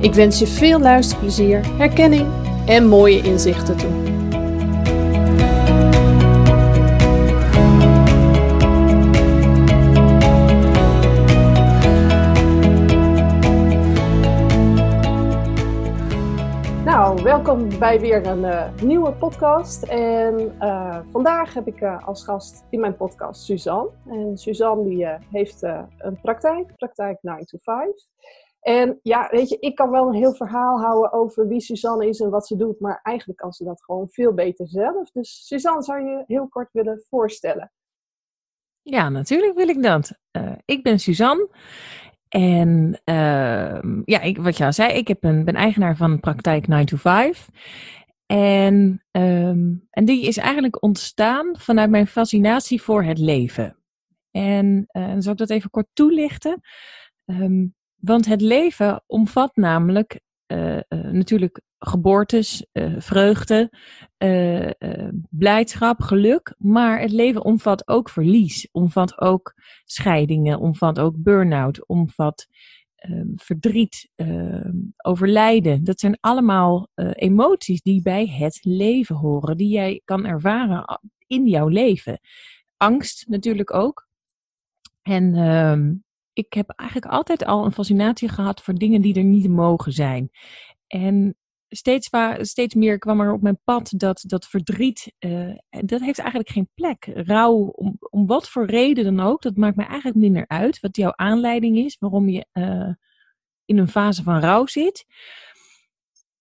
Ik wens je veel luisterplezier, herkenning en mooie inzichten toe. Nou, welkom bij weer een uh, nieuwe podcast. En uh, vandaag heb ik uh, als gast in mijn podcast Suzanne. En Suzanne die, heeft een praktijk, praktijk 9 to 5. En ja, weet je, ik kan wel een heel verhaal houden over wie Suzanne is en wat ze doet, maar eigenlijk kan ze dat gewoon veel beter zelf. Dus Suzanne, zou je heel kort willen voorstellen? Ja, natuurlijk wil ik dat. Uh, ik ben Suzanne. En uh, ja, ik, wat je al zei, ik heb een, ben eigenaar van praktijk 9 to 5. En, um, en die is eigenlijk ontstaan vanuit mijn fascinatie voor het leven. En uh, zal ik dat even kort toelichten. Um, want het leven omvat namelijk uh, uh, natuurlijk geboortes, uh, vreugde, blijdschap, geluk. Maar het leven omvat ook verlies, omvat ook scheidingen, omvat ook burn-out, omvat ehm, verdriet, ehm, overlijden. Dat zijn allemaal emoties die bij het leven horen, die jij kan ervaren in jouw leven. Angst natuurlijk ook. En ehm, ik heb eigenlijk altijd al een fascinatie gehad voor dingen die er niet mogen zijn. En steeds, steeds meer kwam er op mijn pad dat, dat verdriet, uh, dat heeft eigenlijk geen plek. Rouw, om, om wat voor reden dan ook, dat maakt mij eigenlijk minder uit. Wat jouw aanleiding is, waarom je uh, in een fase van rouw zit.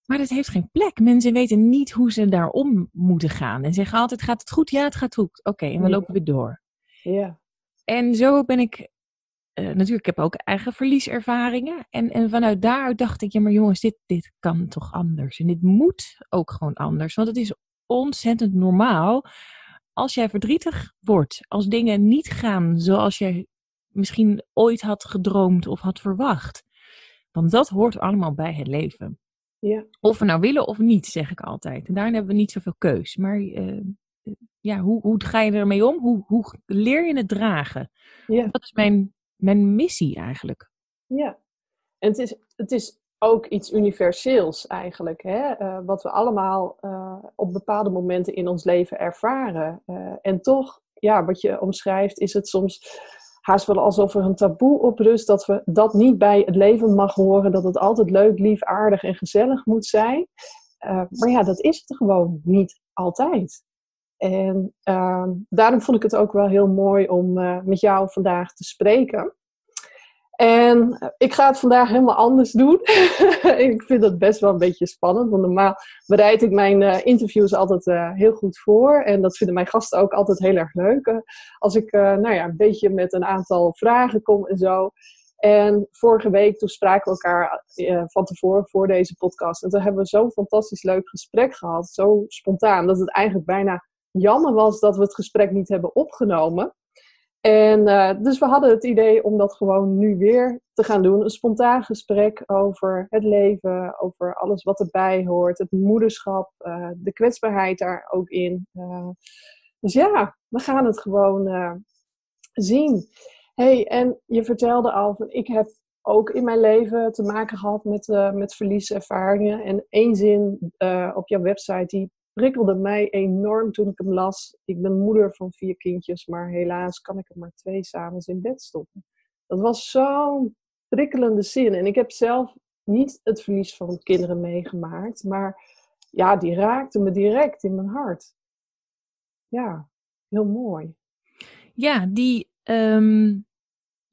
Maar dat heeft geen plek. Mensen weten niet hoe ze daarom moeten gaan. En zeggen altijd, gaat het goed? Ja, het gaat goed. Oké, okay, en we lopen weer door. Ja. En zo ben ik uh, natuurlijk, ik heb ook eigen verlieservaringen. En, en vanuit daaruit dacht ik, ja maar jongens, dit, dit kan toch anders. En dit moet ook gewoon anders. Want het is ontzettend normaal als jij verdrietig wordt. Als dingen niet gaan zoals jij misschien ooit had gedroomd of had verwacht. Want dat hoort allemaal bij het leven. Ja. Of we nou willen of niet, zeg ik altijd. En daarin hebben we niet zoveel keus. Maar uh, ja, hoe, hoe ga je ermee om? Hoe, hoe leer je het dragen? Ja. Dat is mijn mijn missie eigenlijk. Ja, en het is, het is ook iets universeels eigenlijk. Hè? Uh, wat we allemaal uh, op bepaalde momenten in ons leven ervaren. Uh, en toch, ja, wat je omschrijft, is het soms haast wel alsof er een taboe op rust. Dat we dat niet bij het leven mag horen. Dat het altijd leuk, lief, aardig en gezellig moet zijn. maar ja, dat is het gewoon niet altijd. En uh, daarom vond ik het ook wel heel mooi om uh, met jou vandaag te spreken. En ik ga het vandaag helemaal anders doen. ik vind dat best wel een beetje spannend, want normaal bereid ik mijn uh, interviews altijd heel goed voor. En dat vinden mijn gasten ook altijd heel erg leuk. als ik nou ja, een beetje met een aantal vragen kom en zo. En vorige week toen spraken we elkaar van tevoren voor deze podcast. En toen hebben we zo'n fantastisch leuk gesprek gehad. Zo spontaan, dat het eigenlijk bijna jammer was dat we het gesprek niet hebben opgenomen. En uh, dus we hadden het idee om dat gewoon nu weer te gaan doen. Een spontaan gesprek over het leven, over alles wat erbij hoort, het moederschap, uh, de kwetsbaarheid daar ook in. Uh, dus ja, we gaan het gewoon zien. hey, en je vertelde al van ik heb ook in mijn leven te maken gehad met, met verlieservaringen. En één zin op jouw website die prikkelde mij enorm toen ik hem las. Ik ben moeder van vier kindjes, maar helaas kan ik er maar twee s'avonds in bed stoppen. Dat was zo'n prikkelende zin. En ik heb zelf niet het verlies van kinderen meegemaakt, maar ja, die raakte me direct in mijn hart. Ja, heel mooi. Ja, die, ehm,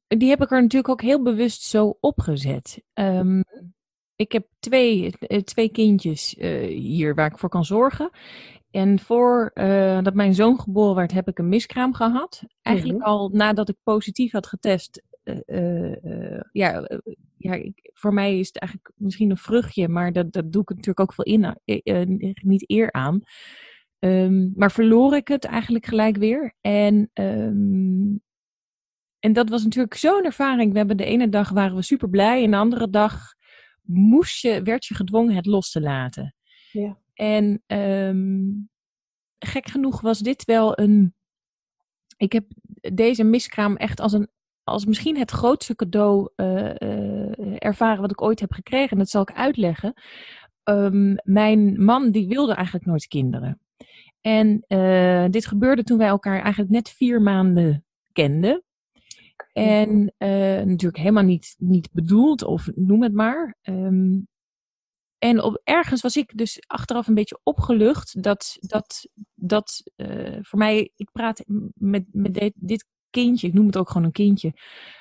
die heb ik er natuurlijk ook heel bewust zo opgezet. Um, ik heb twee, eh, twee kindjes uh, hier waar ik voor kan zorgen. En voor uh, dat mijn zoon geboren werd, heb ik een miskraam gehad. Eigenlijk mm -hmm. al nadat ik positief had getest. Uh, ja, ja ik, voor mij is het eigenlijk misschien een vruchtje, maar dat, dat doe ik natuurlijk ook veel in, niet eer aan. Um, maar verloor ik het eigenlijk gelijk weer. En, um, en dat was natuurlijk zo'n ervaring. We hebben de ene dag waren we super blij en de andere dag moest je, werd je gedwongen het los te laten. Ja. En um, gek genoeg was dit wel een. Ik heb deze miskraam echt als een. Als misschien het grootste cadeau uh, uh, ervaren wat ik ooit heb gekregen. En dat zal ik uitleggen. Um, mijn man die wilde eigenlijk nooit kinderen. En uh, dit gebeurde toen wij elkaar eigenlijk net vier maanden kenden. En uh, natuurlijk helemaal niet, niet bedoeld, of noem het maar. Um, en op, ergens was ik dus achteraf een beetje opgelucht dat, dat, dat uh, voor mij, ik praat met, met dit, dit kindje, ik noem het ook gewoon een kindje,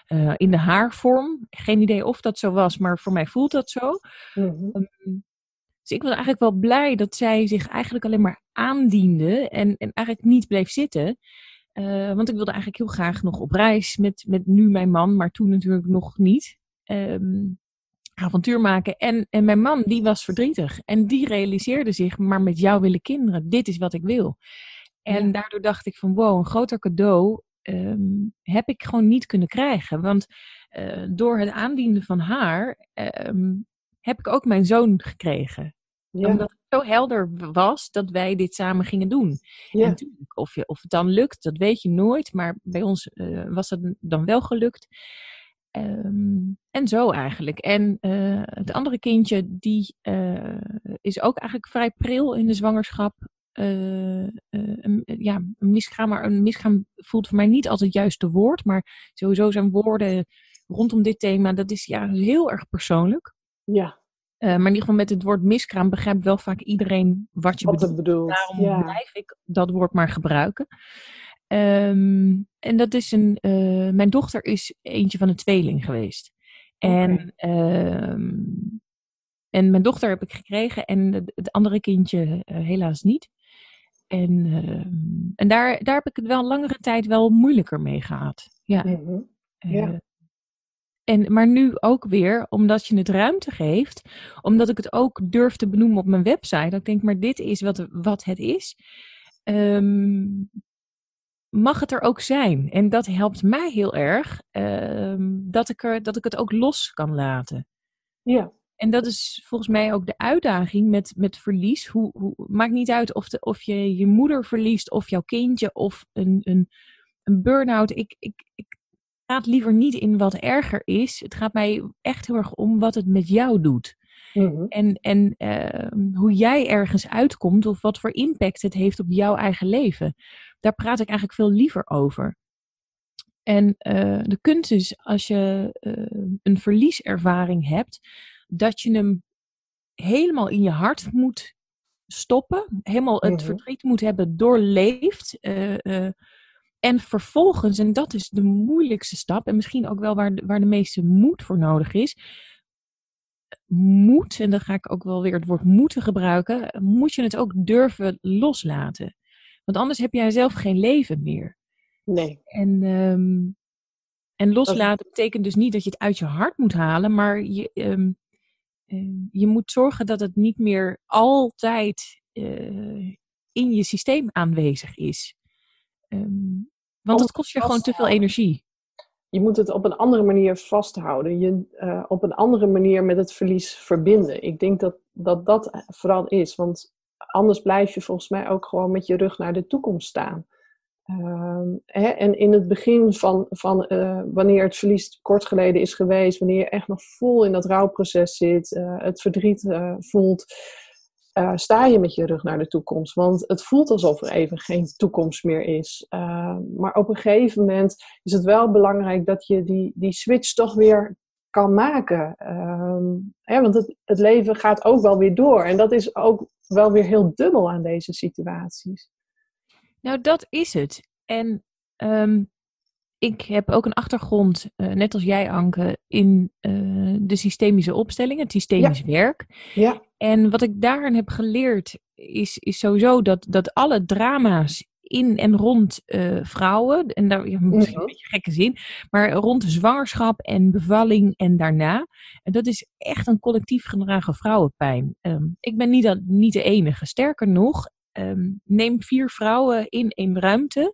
uh, in de haarvorm. Geen idee of dat zo was, maar voor mij voelt dat zo. Mm -hmm. um, dus ik was eigenlijk wel blij dat zij zich eigenlijk alleen maar aandiende en, en eigenlijk niet bleef zitten. Uh, want ik wilde eigenlijk heel graag nog op reis met, met nu mijn man, maar toen natuurlijk nog niet. Um, avontuur maken. En, en mijn man, die was verdrietig. En die realiseerde zich, maar met jou willen kinderen, dit is wat ik wil. En ja. daardoor dacht ik van, wow, een groter cadeau um, heb ik gewoon niet kunnen krijgen. Want uh, door het aandienen van haar, um, heb ik ook mijn zoon gekregen. Ja. Omdat zo helder was dat wij dit samen gingen doen. Ja. En of, je, of het dan lukt, dat weet je nooit. Maar bij ons uh, was het dan wel gelukt. Um, en zo eigenlijk. En uh, het andere kindje, die uh, is ook eigenlijk vrij pril in de zwangerschap. Uh, een, ja, een miskraam, maar een miskraam voelt voor mij niet altijd het juiste woord. Maar sowieso zijn woorden rondom dit thema, dat is ja heel erg persoonlijk. Ja. Maar in ieder geval met het woord miskraam begrijpt wel vaak iedereen wat je wat bedoelt. bedoelt. Daarom ja. blijf ik dat woord maar gebruiken. Um, en dat is een. Uh, mijn dochter is eentje van een tweeling geweest. En, okay. um, en mijn dochter heb ik gekregen en het, het andere kindje uh, helaas niet. En, uh, en daar, daar heb ik het wel langere tijd wel moeilijker mee gehad. Ja. Mm -hmm. ja. En, maar nu ook weer, omdat je het ruimte geeft, omdat ik het ook durf te benoemen op mijn website. Dat ik denk, maar dit is wat, wat het is. Um, mag het er ook zijn. En dat helpt mij heel erg, uh, dat, ik er, dat ik het ook los kan laten. Ja. En dat is volgens mij ook de uitdaging met, met verlies. Hoe, hoe, maakt niet uit of, de, of je je moeder verliest, of jouw kindje, of een, een, een burn-out. Ik, ik, ik praat liever niet in wat erger is. Het gaat mij echt heel erg om wat het met jou doet. Mm -hmm. En, en uh, hoe jij ergens uitkomt of wat voor impact het heeft op jouw eigen leven. Daar praat ik eigenlijk veel liever over. En uh, de kunst is, als je uh, een verlieservaring hebt, dat je hem helemaal in je hart moet stoppen. Helemaal het mm -hmm. verdriet moet hebben doorleefd. En vervolgens, en dat is de moeilijkste stap, en misschien ook wel waar de, waar de meeste moed voor nodig is, moet, en dan ga ik ook wel weer het woord moeten gebruiken, moet je het ook durven loslaten. Want anders heb jij zelf geen leven meer. Nee. En, um, en loslaten betekent dus niet dat je het uit je hart moet halen, maar je, um, um, je moet zorgen dat het niet meer altijd uh, in je systeem aanwezig is. Want dat kost je gewoon te veel energie je moet het op een andere manier vasthouden. Je uh, op een andere manier met het verlies verbinden. Ik denk dat, dat dat vooral is. Want anders blijf je volgens mij ook gewoon met je rug naar de toekomst staan. Uh, hè, en in het begin van, van uh, wanneer het verlies kort geleden is geweest, wanneer je echt nog vol in dat rouwproces zit, uh, het verdriet voelt, uh, sta je met je rug naar de toekomst. Want het voelt alsof er even geen toekomst meer is. Uh, maar op een gegeven moment is het wel belangrijk dat je die, die switch toch weer kan maken. Ehm, want het, het leven gaat ook wel weer door. En dat is ook wel weer heel dubbel aan deze situaties. Nou, dat is het. En ehm, ik heb ook een achtergrond, uh, net als jij, Anke, in uh, de systemische opstellingen, het systemisch werk. Ja. En wat ik daarin heb geleerd, is, is sowieso dat, dat alle drama's in en rond uh, vrouwen, en daar ja, misschien een beetje gekke zin, maar rond zwangerschap en bevalling en daarna. En dat is echt een collectief gedragen vrouwenpijn. Um, ik ben niet, niet de enige. Sterker nog, um, neem vier vrouwen in één ruimte.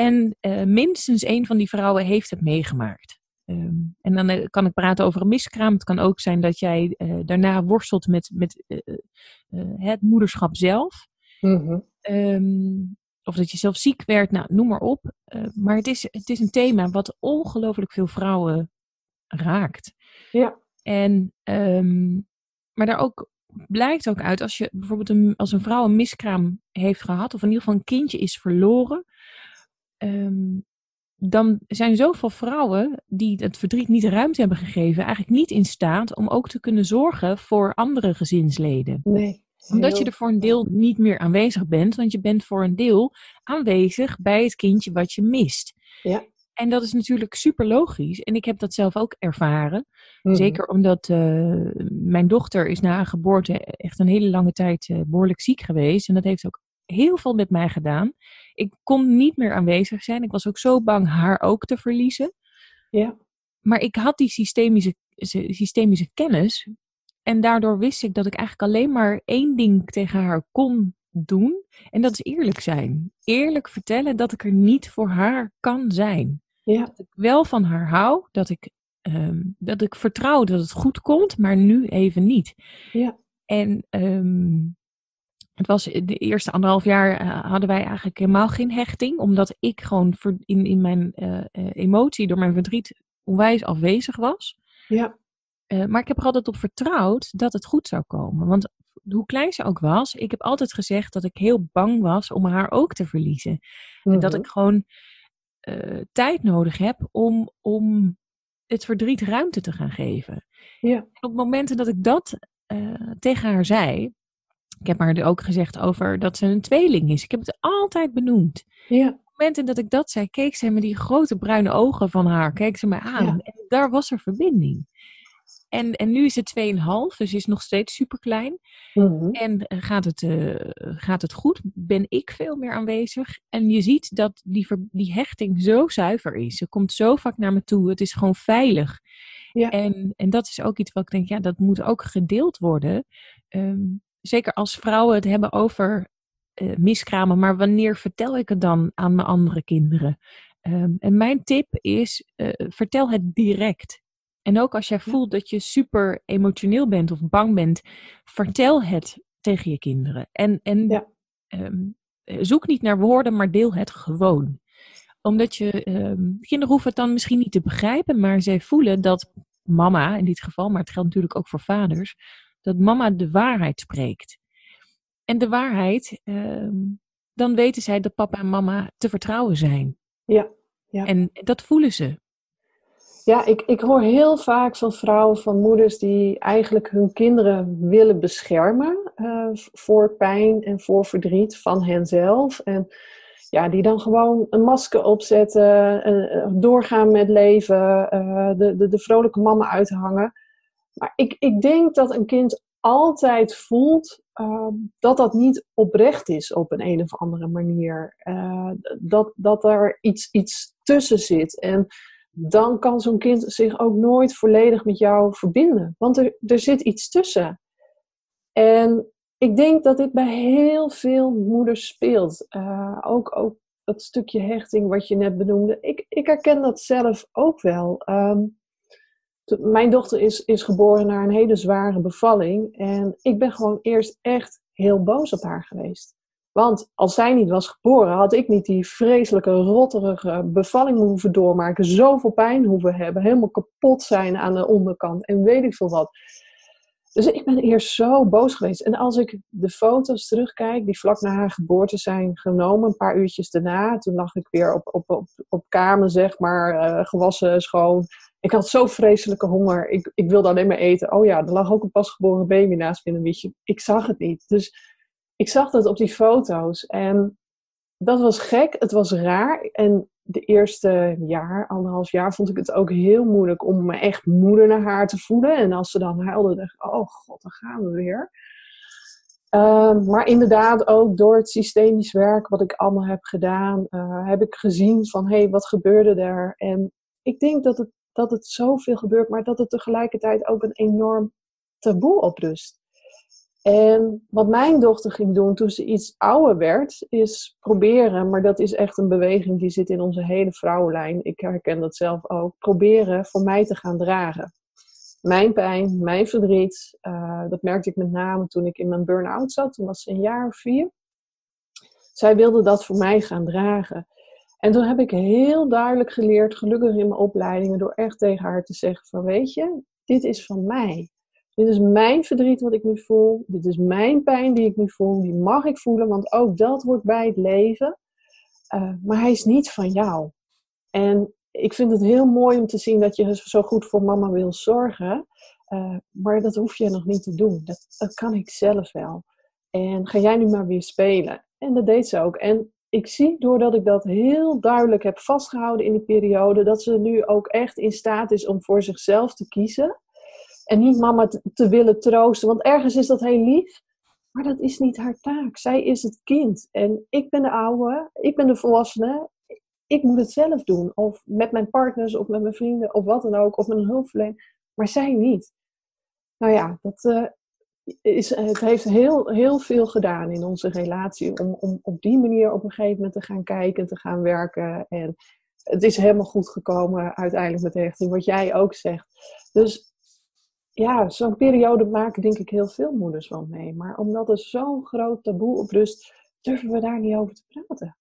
En uh, minstens één van die vrouwen heeft het meegemaakt. Um, en dan uh, kan ik praten over een miskraam. Het kan ook zijn dat jij uh, daarna worstelt met, met het moederschap zelf. Mm -hmm. of dat je zelf ziek werd, nou, noem maar op. maar het is, het is een thema wat ongelooflijk veel vrouwen raakt. Ja. En, um, maar daar ook blijkt ook uit, als je bijvoorbeeld een, als een vrouw een miskraam heeft gehad, of in ieder geval een kindje is verloren, um, dan zijn zoveel vrouwen die het verdriet niet ruimte hebben gegeven, eigenlijk niet in staat om ook te kunnen zorgen voor andere gezinsleden. Nee. Omdat je er voor een deel niet meer aanwezig bent, want je bent voor een deel aanwezig bij het kindje wat je mist. Ja. En dat is natuurlijk super logisch. En ik heb dat zelf ook ervaren. Mm. Zeker omdat uh, mijn dochter is na haar geboorte echt een hele lange tijd uh, behoorlijk ziek geweest. En dat heeft ook heel veel met mij gedaan. Ik kon niet meer aanwezig zijn. Ik was ook zo bang haar ook te verliezen. Ja. Maar ik had die systemische, systemische kennis. En daardoor wist ik dat ik eigenlijk alleen maar één ding tegen haar kon doen. En dat is eerlijk zijn. Eerlijk vertellen dat ik er niet voor haar kan zijn. Ja. Dat ik wel van haar hou. Dat ik, um, dat ik vertrouw dat het goed komt, maar nu even niet. Ja. En um, het was de eerste anderhalf jaar uh, hadden wij eigenlijk helemaal geen hechting. Omdat ik gewoon in, in mijn uh, uh, emotie, door mijn verdriet, onwijs afwezig was. Ja. maar ik heb er altijd op vertrouwd dat het goed zou komen. Want hoe klein ze ook was, ik heb altijd gezegd dat ik heel bang was om haar ook te verliezen. En dat ik gewoon tijd nodig heb om, om het verdriet ruimte te gaan geven. Ja. En op momenten dat ik dat tegen haar zei, ik heb haar ook gezegd over dat ze een tweeling is. Ik heb het altijd benoemd. Ja. Op het moment dat ik dat zei, keek ze met die grote bruine ogen van haar, keek ze mij aan. Ja. En daar was er verbinding. En, en nu is het 2,5, dus is nog steeds super klein. Mm-hmm. En gaat het, uh, gaat het goed? Ben ik veel meer aanwezig? En je ziet dat die, ver, die hechting zo zuiver is. Ze komt zo vaak naar me toe. Het is gewoon veilig. Ja. En, en dat is ook iets wat ik denk, ja, dat moet ook gedeeld worden. Um, zeker als vrouwen het hebben over uh, miskramen, maar wanneer vertel ik het dan aan mijn andere kinderen? Um, en mijn tip is, uh, vertel het direct. En ook als jij voelt dat je super emotioneel bent of bang bent, vertel het tegen je kinderen. En, en ja. um, zoek niet naar woorden, maar deel het gewoon. Omdat je, um, kinderen hoeven het dan misschien niet te begrijpen, maar zij voelen dat mama, in dit geval, maar het geldt natuurlijk ook voor vaders, dat mama de waarheid spreekt. En de waarheid, uh, dan weten zij dat papa en mama te vertrouwen zijn. Ja, ja. En dat voelen ze. Ja, ik, ik hoor heel vaak van vrouwen, van moeders die eigenlijk hun kinderen willen beschermen uh, voor pijn en voor verdriet van henzelf. En ja, die dan gewoon een masker opzetten, uh, doorgaan met leven, de, de, de vrolijke mama uithangen. Maar ik, ik denk dat een kind altijd voelt uh, dat dat niet oprecht is op een, een of andere manier. Uh, dat, dat er iets, iets tussen zit. En dan kan zo'n kind zich ook nooit volledig met jou verbinden. Want er, er zit iets tussen. En ik denk dat dit bij heel veel moeders speelt. Uh, ook, ook dat stukje hechting wat je net benoemde. Ik, ik herken dat zelf ook wel. Um, mijn dochter is, is geboren na een hele zware bevalling. En ik ben gewoon eerst echt heel boos op haar geweest. Want als zij niet was geboren, had ik niet die vreselijke, rotterige bevalling hoeven doormaken. Zoveel pijn hoeven hebben. Helemaal kapot zijn aan de onderkant. En weet ik veel wat. Dus ik ben eerst zo boos geweest. En als ik de foto's terugkijk, die vlak na haar geboorte zijn genomen, een paar uurtjes daarna, toen lag ik weer op, op, op, op kamer, zeg maar, uh, gewassen, schoon. Ik had zo vreselijke honger. Ik, ik wilde alleen maar eten. Oh ja, er lag ook een pasgeboren baby naast me in een wietje. Ik zag het niet. Dus ik zag dat op die foto's. En dat was gek. Het was raar. En de eerste jaar, anderhalf jaar, vond ik het ook heel moeilijk om me echt moeder naar haar te voelen. En als ze dan huilde, dacht oh god, dan gaan we weer. Ehm, maar inderdaad, ook door het systemisch werk wat ik allemaal heb gedaan, uh, heb ik gezien van, hé, hey, wat gebeurde er? En ik denk dat het, dat het zoveel gebeurt, maar dat het tegelijkertijd ook een enorm taboe oprust. En wat mijn dochter ging doen toen ze iets ouder werd, is proberen, maar dat is echt een beweging die zit in onze hele vrouwenlijn. Ik herken dat zelf ook. Proberen voor mij te gaan dragen. Mijn pijn, mijn verdriet, uh, dat merkte ik met name toen ik in mijn burn-out zat. Toen was ze een jaar of vier. Zij wilde dat voor mij gaan dragen. En toen heb ik heel duidelijk geleerd, gelukkig in mijn opleidingen, door echt tegen haar te zeggen van weet je, dit is van mij. Dit is mijn verdriet wat ik nu voel. Dit is mijn pijn die ik nu voel. Die mag ik voelen, want ook dat hoort bij het leven. Uh, maar hij is niet van jou. En ik vind het heel mooi om te zien dat je zo goed voor mama wil zorgen. Uh, maar dat hoef je nog niet te doen. Dat, dat kan ik zelf wel. En ga jij nu maar weer spelen. En dat deed ze ook. En ik zie, doordat ik dat heel duidelijk heb vastgehouden in die periode, dat ze nu ook echt in staat is om voor zichzelf te kiezen. En niet mama te, willen troosten, want ergens is dat heel lief. Maar dat is niet haar taak. Zij is het kind. En ik ben de oude, ik ben de volwassene. Ik moet het zelf doen. Of met mijn partners, of met mijn vrienden, of wat dan ook. Of met een hulpverlener. Maar zij niet. Nou ja, dat, uh, is, het heeft heel, heel veel gedaan in onze relatie. Om, om op die manier op een gegeven moment te gaan kijken, te gaan werken. En het is helemaal goed gekomen uiteindelijk met de hechting, wat jij ook zegt. Dus ja, zo'n periode maken denk ik heel veel moeders wel mee. Maar omdat er zo'n groot taboe op rust, durven we daar niet over te praten.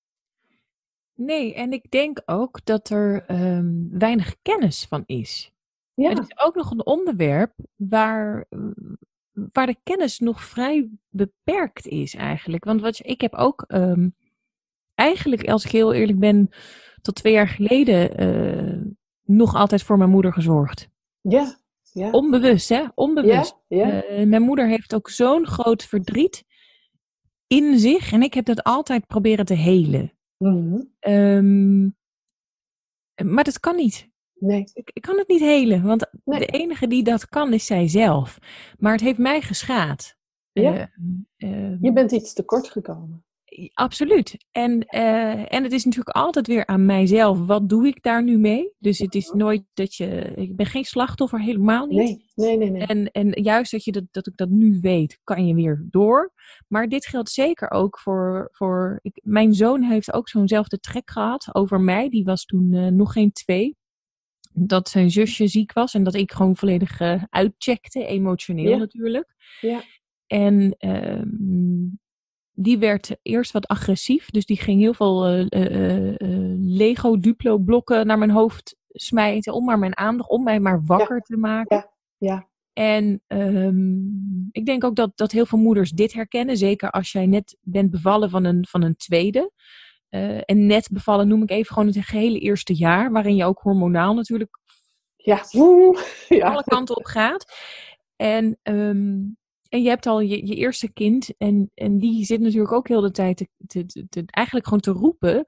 Nee, en ik denk ook dat er ehm, weinig kennis van is. Ja. Het is ook nog een onderwerp waar, waar de kennis nog vrij beperkt is eigenlijk. Want wat, ik heb ook um, eigenlijk, als ik heel eerlijk ben, tot twee jaar geleden uh, nog altijd voor mijn moeder gezorgd. Ja, ja. Onbewust, hè? Onbewust. Ja, uh, mijn moeder heeft ook zo'n groot verdriet in zich. En ik heb dat altijd proberen te helen. Mm um, maar dat kan niet. Nee. Ik, ik, kan het niet helen. Want de enige die dat kan is zijzelf. Maar het heeft mij geschaad. Ja. Uh, Je bent iets tekort gekomen. Absoluut. En, uh, en het is natuurlijk altijd weer aan mijzelf. Wat doe ik daar nu mee? Dus het is nooit dat je. Ik ben geen slachtoffer, helemaal niet. Nee, nee, nee. nee. En, en juist dat, je dat, dat ik dat nu weet, kan je weer door. Maar dit geldt zeker ook voor. voor ik, mijn zoon heeft ook zo'nzelfde trek gehad over mij. Die was toen uh, nog geen twee. Dat zijn zusje ziek was en dat ik gewoon volledig uh, uitcheckte, emotioneel ja. natuurlijk. Ja. En uh, die werd eerst wat agressief. Dus die ging heel veel uh, uh, uh, Lego Duplo blokken naar mijn hoofd smijten. Om maar mijn aandacht, om mij maar wakker ja. te maken. Ja, ja. En um, ik denk ook dat, dat heel veel moeders dit herkennen. Zeker als jij net bent bevallen van een, van een tweede. en net bevallen noem ik even gewoon het gehele eerste jaar. Waarin je ook hormonaal natuurlijk ja. ja. alle kanten op gaat. En um, en je hebt al je, je eerste kind en, en die zit natuurlijk ook heel de tijd te, te, te, eigenlijk gewoon te roepen.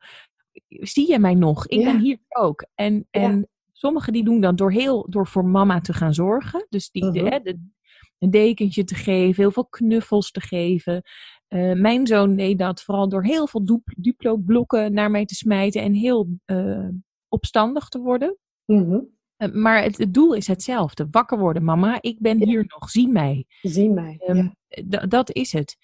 Zie je mij nog? Ik Ja. ben hier ook. En, en Ja. sommigen die doen dan door heel door voor mama te gaan zorgen. Dus die, de, Mhm. de- een dekentje te geven, heel veel knuffels te geven. Eh, mijn zoon deed dat vooral door heel veel dup- Duplo-blokken naar mij te smijten en heel eh, opstandig te worden. Mhm. Maar het, het doel is hetzelfde. Wakker worden, mama. Ik ben Ja. hier nog. Zie mij. Zie mij. Ehm, ja. D- dat is het.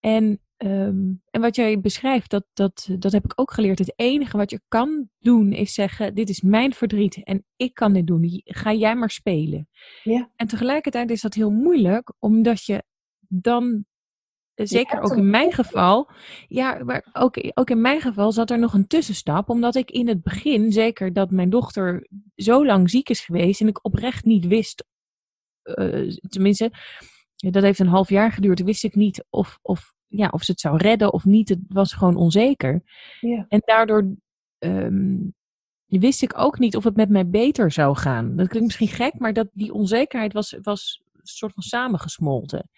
En, ehm, en wat jij beschrijft, dat, dat, dat heb ik ook geleerd. Het enige wat je kan doen is zeggen: Dit is mijn verdriet en ik kan dit doen. Ga jij maar spelen. Ja. En tegelijkertijd is dat heel moeilijk, omdat je dan. Zeker ook in mijn geval. Ja, maar ook, ook in mijn geval zat er nog een tussenstap. Omdat ik in het begin, zeker dat mijn dochter zo lang ziek is geweest. en ik oprecht niet wist eh, tenminste, dat heeft een half jaar geduurd. Wist ik niet of, of, ja, of ze het zou redden of niet. Het was gewoon onzeker. Ja. En daardoor ehm, wist ik ook niet of het met mij beter zou gaan. Dat klinkt misschien gek, maar dat, die onzekerheid was, was een soort van samengesmolten.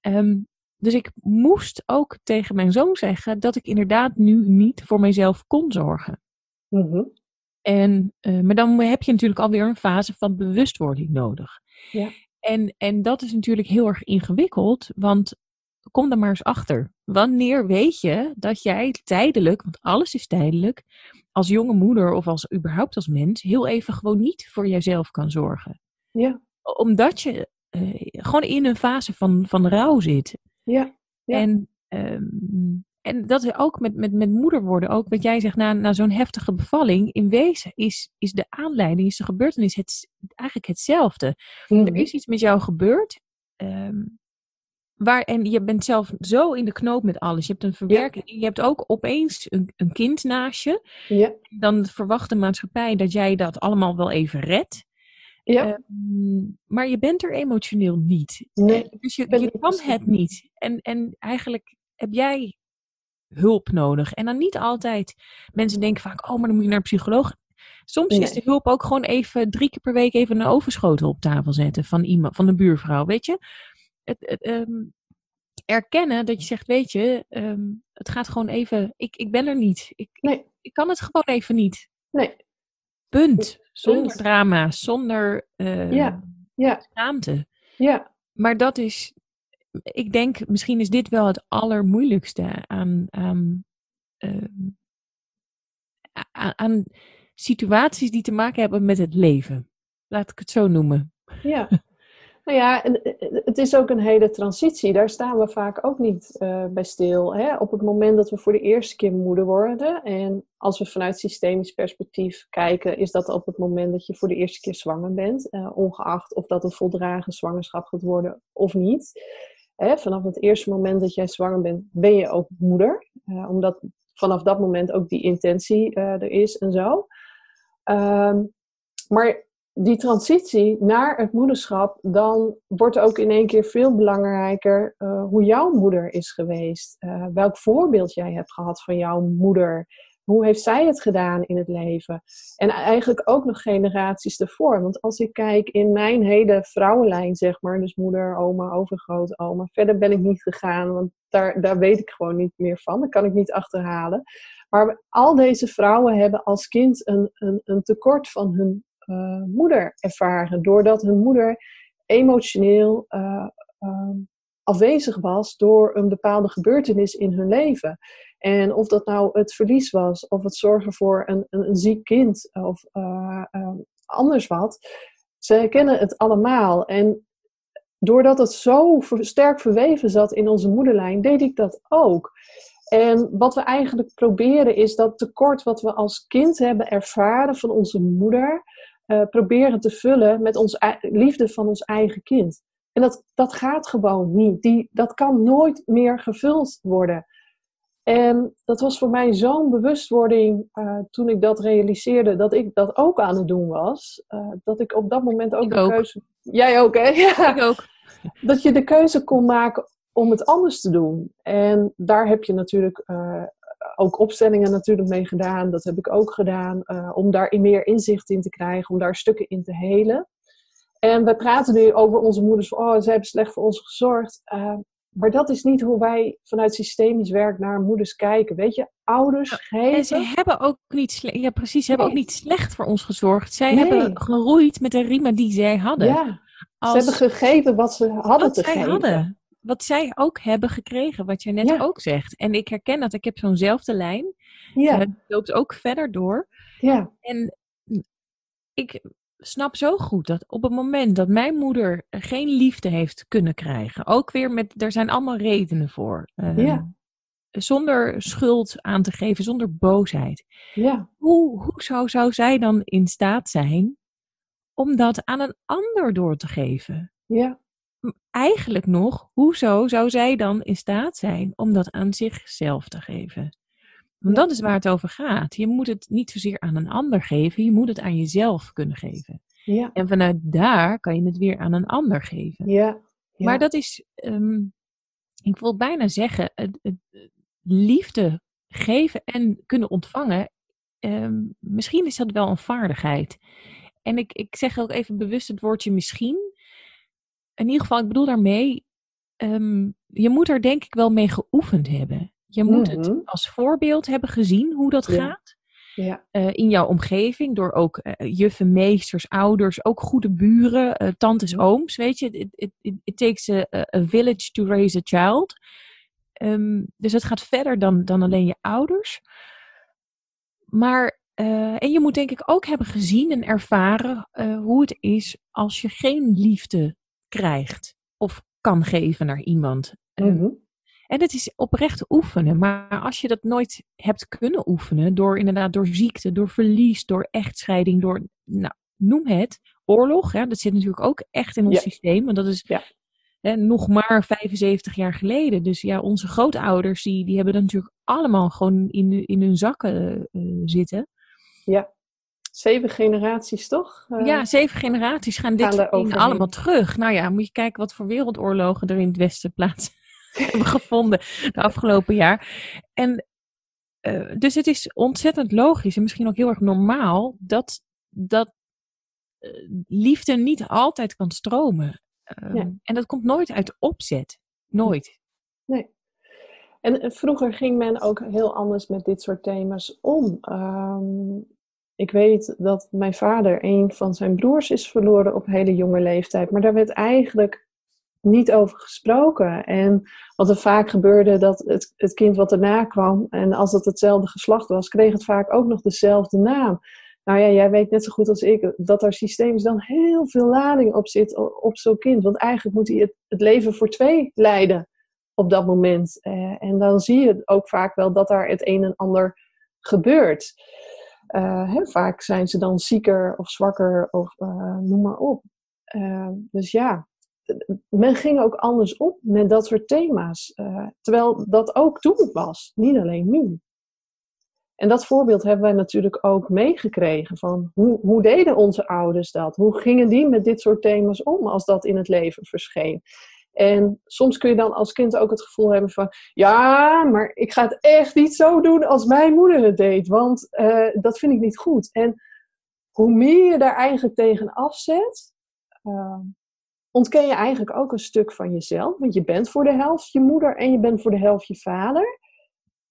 Ehm, dus ik moest ook tegen mijn zoon zeggen dat ik inderdaad nu niet voor mezelf kon zorgen. Mhm. En, eh, maar dan heb je natuurlijk alweer een fase van bewustwording nodig. Ja. En, en dat is natuurlijk heel erg ingewikkeld, want kom er maar eens achter. Wanneer weet je dat jij tijdelijk, want alles is tijdelijk, als jonge moeder of als überhaupt als mens, heel even gewoon niet voor jezelf kan zorgen? Ja. Omdat je eh, gewoon in een fase van, van rouw zit. Ja. Ja. En, ehm, en dat is ook met, met, met moeder worden, ook wat jij zegt, na, na zo'n heftige bevalling, in wezen is, is de aanleiding, is de gebeurtenis het, eigenlijk hetzelfde. Mhm. Er is iets met jou gebeurd. ehm, waar, en je bent zelf zo in de knoop met alles. Je hebt een verwerking. Je hebt ook opeens een, een kind naast je. Ja. Dan verwacht de maatschappij dat jij dat allemaal wel even redt. Ja. Ehm, maar je bent er emotioneel niet. Nee, Eh, dus je, je kan het niet. En, en eigenlijk heb jij hulp nodig. En dan niet altijd. Mensen denken vaak, oh, maar dan moet je naar een psycholoog. Soms is de hulp ook gewoon even drie keer per week even een ovenschotel op tafel zetten van iemand, van de buurvrouw. Weet je? Het, het, ehm, erkennen dat je zegt, weet je, ehm, het gaat gewoon even. Ik, ik ben er niet. Ik, Nee. ik kan het gewoon even niet. Nee. Punt. Zonder Punt. drama, zonder eh, Ja. Ja. schaamte. Ja. Maar dat is, ik denk, misschien is dit wel het allermoeilijkste aan, aan, ehm, aan situaties die te maken hebben met het leven. Laat ik het zo noemen. Ja. Nou ja, en, eh, het is ook een hele transitie. Daar staan we vaak ook niet eh, bij stil. Hè? Op het moment dat we voor de eerste keer moeder worden. En als we vanuit systemisch perspectief kijken, is dat op het moment dat je voor de eerste keer zwanger bent. eh, ongeacht of dat een voldragen zwangerschap gaat worden of niet. Hè? Vanaf het eerste moment dat jij zwanger bent, ben je ook moeder. Eh, omdat vanaf dat moment ook die intentie eh, er is en zo. Ehm, maar die transitie naar het moederschap, dan wordt ook in één keer veel belangrijker eh, hoe jouw moeder is geweest. Eh, welk voorbeeld jij hebt gehad van jouw moeder. Hoe heeft zij het gedaan in het leven? En eigenlijk ook nog generaties ervoor. Want als ik kijk in mijn hele vrouwenlijn, zeg maar, dus moeder, oma, overgrootoma, verder ben ik niet gegaan, want daar, daar weet ik gewoon niet meer van. Dat kan ik niet achterhalen. Maar al deze vrouwen hebben als kind een, een, een tekort van hun eh, moeder ervaren. Doordat hun moeder emotioneel eh, eh, afwezig was door een bepaalde gebeurtenis in hun leven. En of dat nou het verlies was, of het zorgen voor een, een, ziek kind, of eh, eh, anders wat. Ze herkennen het allemaal. En doordat het zo sterk verweven zat in onze moederlijn, deed ik dat ook. En wat we eigenlijk proberen is dat tekort wat we als kind hebben ervaren van onze moeder, eh, proberen te vullen met onze ei- liefde van ons eigen kind. En dat, dat gaat gewoon niet. Die, dat kan nooit meer gevuld worden. En dat was voor mij zo'n bewustwording eh, toen ik dat realiseerde, dat ik dat ook aan het doen was. eh, dat ik op dat moment ook Ik de ook. keuze. Jij ook, hè? Ja Ik ook. dat je de keuze kon maken om het anders te doen. En daar heb je natuurlijk ook opstellingen natuurlijk mee gedaan. Dat heb ik ook gedaan. eh, om daar meer inzicht in te krijgen. Om daar stukken in te helen. En we praten nu over onze moeders. Oh, ze hebben slecht voor ons gezorgd. Eh, maar dat is niet hoe wij vanuit systemisch werk naar moeders kijken. Weet je, ouders En geven... ze hebben ook niet slecht, ja precies, ze hebben ook niet slecht voor ons gezorgd. Zij Nee. hebben geroeid met de riemen die zij hadden. Ja, Als ze hebben gegeven wat ze hadden wat te geven. hadden. Wat zij ook hebben gekregen, wat jij net Ja. ook zegt. En ik herken dat, ik heb zo'nzelfde lijn. Ja, En het loopt ook verder door. ja, En ik snap zo goed dat op het moment dat mijn moeder geen liefde heeft kunnen krijgen, ook weer met, er zijn allemaal redenen voor. eh, Ja. Zonder schuld aan te geven, zonder boosheid. ja, Hoe, hoe zou, zou zij dan in staat zijn om dat aan een ander door te geven? ja, Eigenlijk nog, hoezo zou zij dan in staat zijn om dat aan zichzelf te geven? Want dat is waar het over gaat. Je moet het niet zozeer aan een ander geven, je moet het aan jezelf kunnen geven. Ja. En vanuit daar kan je het weer aan een ander geven. Ja. ja. Maar dat is, ehm, ik wil bijna zeggen, het, het, liefde geven en kunnen ontvangen. ehm, misschien is dat wel een vaardigheid. En ik, ik zeg ook even bewust het woordje misschien. In ieder geval, ik bedoel daarmee, ehm, je moet er denk ik wel mee geoefend hebben. Je moet Mhm. het als voorbeeld hebben gezien hoe dat Ja. gaat Ja. eh, in jouw omgeving, door ook eh, juffen, meesters, ouders, ook goede buren, eh, tantes, Mhm. ooms, weet je. It, it, it, it takes a, a village to raise a child. Ehm, dus het gaat verder dan, dan alleen je ouders. Maar, en je moet denk ik ook hebben gezien en ervaren hoe het is als je geen liefde krijgt of kan geven naar iemand. Ehm, Mhm. en het is oprecht oefenen. Maar als je dat nooit hebt kunnen oefenen, door inderdaad door ziekte, door verlies, door echtscheiding, door, nou, noem het, oorlog, hè, dat zit natuurlijk ook echt in ons Ja. systeem. Want dat is Ja. hè, nog maar 75 jaar geleden. Dus ja, onze grootouders, die, die hebben dat natuurlijk allemaal gewoon in, in hun zakken eh, zitten. Zeven generaties, toch? Eh, ja, zeven generaties gaan dit gaan dingen allemaal terug. Nou ja, moet je kijken wat voor wereldoorlogen er in het Westen plaats hebben gevonden de afgelopen jaar. En eh, dus het is ontzettend logisch en misschien ook heel erg normaal dat, dat eh, liefde niet altijd kan stromen. Ehm, Ja. En dat komt nooit uit opzet. Nooit. Nee. En vroeger ging men ook heel anders met dit soort thema's om. Ehm, ik weet dat mijn vader een van zijn broers is verloren op hele jonge leeftijd. Maar daar werd eigenlijk niet over gesproken. En wat er vaak gebeurde, dat het, het kind wat erna kwam, en als het hetzelfde geslacht was, kreeg het vaak ook nog dezelfde naam. Nou ja, jij weet net zo goed als ik dat er systemisch dan heel veel lading op zit op zo'n kind. Want eigenlijk moet hij het, het leven voor twee leiden op dat moment. Eh, en dan zie je ook vaak wel dat daar het een en ander gebeurt. Eh, vaak zijn ze dan zieker of zwakker of eh, noem maar op. Eh, dus ja, men ging ook anders op met dat soort thema's. Terwijl dat ook toen was, niet alleen nu. En dat voorbeeld hebben wij natuurlijk ook meegekregen van hoe, hoe deden onze ouders dat? Hoe gingen die met dit soort thema's om als dat in het leven verscheen? En soms kun je dan als kind ook het gevoel hebben van, ja, maar ik ga het echt niet zo doen als mijn moeder het deed, want eh, dat vind ik niet goed. En hoe meer je daar eigenlijk tegen afzet, eh, ontken je eigenlijk ook een stuk van jezelf. Want je bent voor de helft je moeder en je bent voor de helft je vader.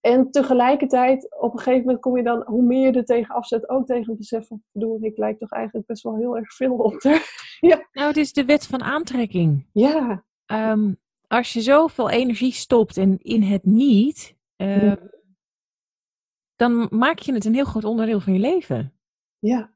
En tegelijkertijd, op een gegeven moment kom je dan, hoe meer je er tegen afzet, ook tegen het besef van, bedoel, ik lijk toch eigenlijk best wel heel erg veel op haar. Nou, het is de wet van aantrekking. Ja, Ehm, als je zoveel energie stopt in, in het niet, eh, Ja. dan maak je het een heel groot onderdeel van je leven. ja,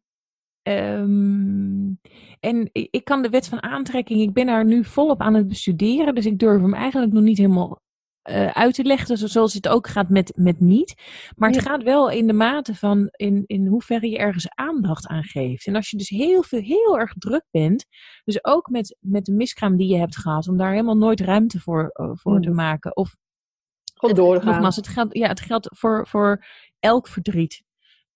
Ehm, en ik ik kan de wet van aantrekking, ik ben daar nu volop aan het bestuderen, dus ik durf hem eigenlijk nog niet helemaal eh, uit te leggen, zo- zoals het ook gaat met, met niet. Maar het Ja. gaat wel in de mate van in, in hoeverre je ergens aandacht aan geeft. En als je dus heel, veel, heel erg druk bent, dus ook met, met de miskraam die je hebt gehad, om daar helemaal nooit ruimte voor, eh, voor te Mm. maken. Of het- doorgaan. Nogmaals, het geldt, ja, het geldt voor, voor elk verdriet.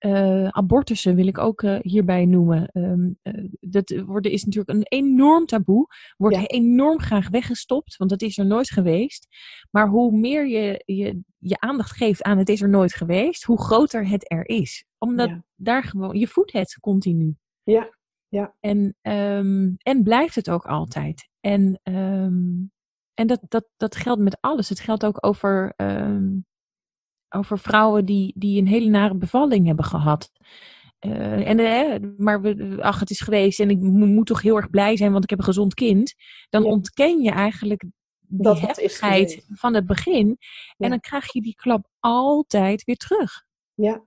Eh, abortussen wil ik ook eh, hierbij noemen. Ehm, eh, dat worden, is natuurlijk een enorm taboe. Wordt Ja. enorm graag weggestopt, want dat is er nooit geweest. Maar hoe meer je, je je aandacht geeft aan het is er nooit geweest, hoe groter het er is. Omdat Ja. daar gewoon, je voedt het continu. Ja, ja. En, ehm, en blijft het ook altijd. En, ehm, en dat, dat, dat geldt met alles. Het geldt ook over, ehm, over vrouwen die, die een hele nare bevalling hebben gehad. Eh, en, eh, maar we, ach, het is geweest en ik mo- moet toch heel erg blij zijn, want ik heb een gezond kind. Dan Ja. ontken je eigenlijk Dat is heftigheid van het begin. Ja. En dan krijg je die klap altijd weer terug. Ja,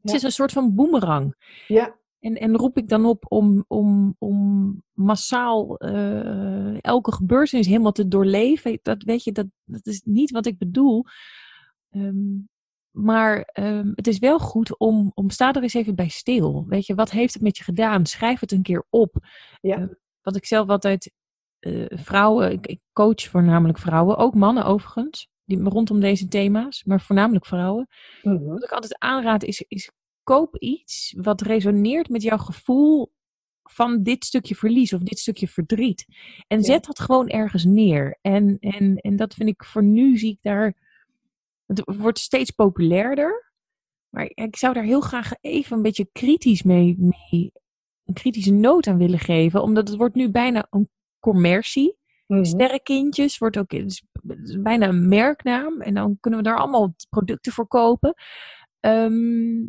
Het is een soort van boemerang. ja, En, en roep ik dan op om, om, om massaal eh, elke gebeurtenis helemaal te doorleven? Dat weet je, dat, dat is niet wat ik bedoel. Ehm, maar ehm, het is wel goed om, om sta er eens even bij stil. Weet je, wat heeft het met je gedaan? Schrijf het een keer op. Ja. Eh, wat ik zelf altijd eh, vrouwen, ik, ik coach voornamelijk vrouwen, ook mannen overigens, die, rondom deze thema's, maar voornamelijk vrouwen. Mhm. Wat ik altijd aanraad is, is koop iets wat resoneert met jouw gevoel van dit stukje verlies of dit stukje verdriet. En zet dat gewoon ergens neer. En, en, en dat vind ik voor nu zie ik daar. Het wordt steeds populairder. Maar ik zou daar heel graag even een beetje kritisch mee, mee een kritische noot aan willen geven. Omdat het wordt nu bijna een commercie. Mm Sterrenkindjes wordt ook is bijna een merknaam. En dan kunnen we daar allemaal producten voor kopen. Ehm,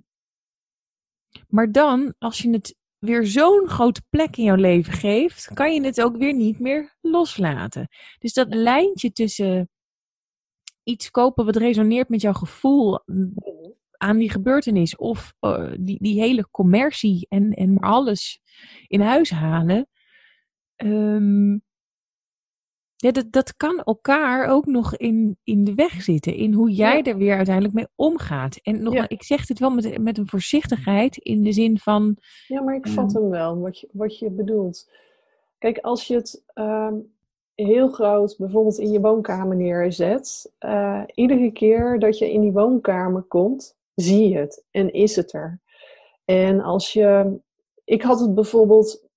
maar dan, als je het weer zo'n grote plek in jouw leven geeft, kan je het ook weer niet meer loslaten. Dus dat lijntje tussen iets kopen wat resoneert met jouw gevoel aan die gebeurtenis, of uh, die, die hele commercie en, en maar alles in huis halen. Um, ja, dat, dat kan elkaar ook nog in, in de weg zitten. In hoe jij er weer uiteindelijk mee omgaat. En nog, ik zeg dit wel met, met een voorzichtigheid in de zin van. Ja, maar ik vat ehm, hem wel, wat je, wat je bedoelt. Kijk, als je het ehm, heel groot bijvoorbeeld in je woonkamer neerzet. Uh, iedere keer dat je in die woonkamer komt, zie je het en is het er. En als je. Ik had het bijvoorbeeld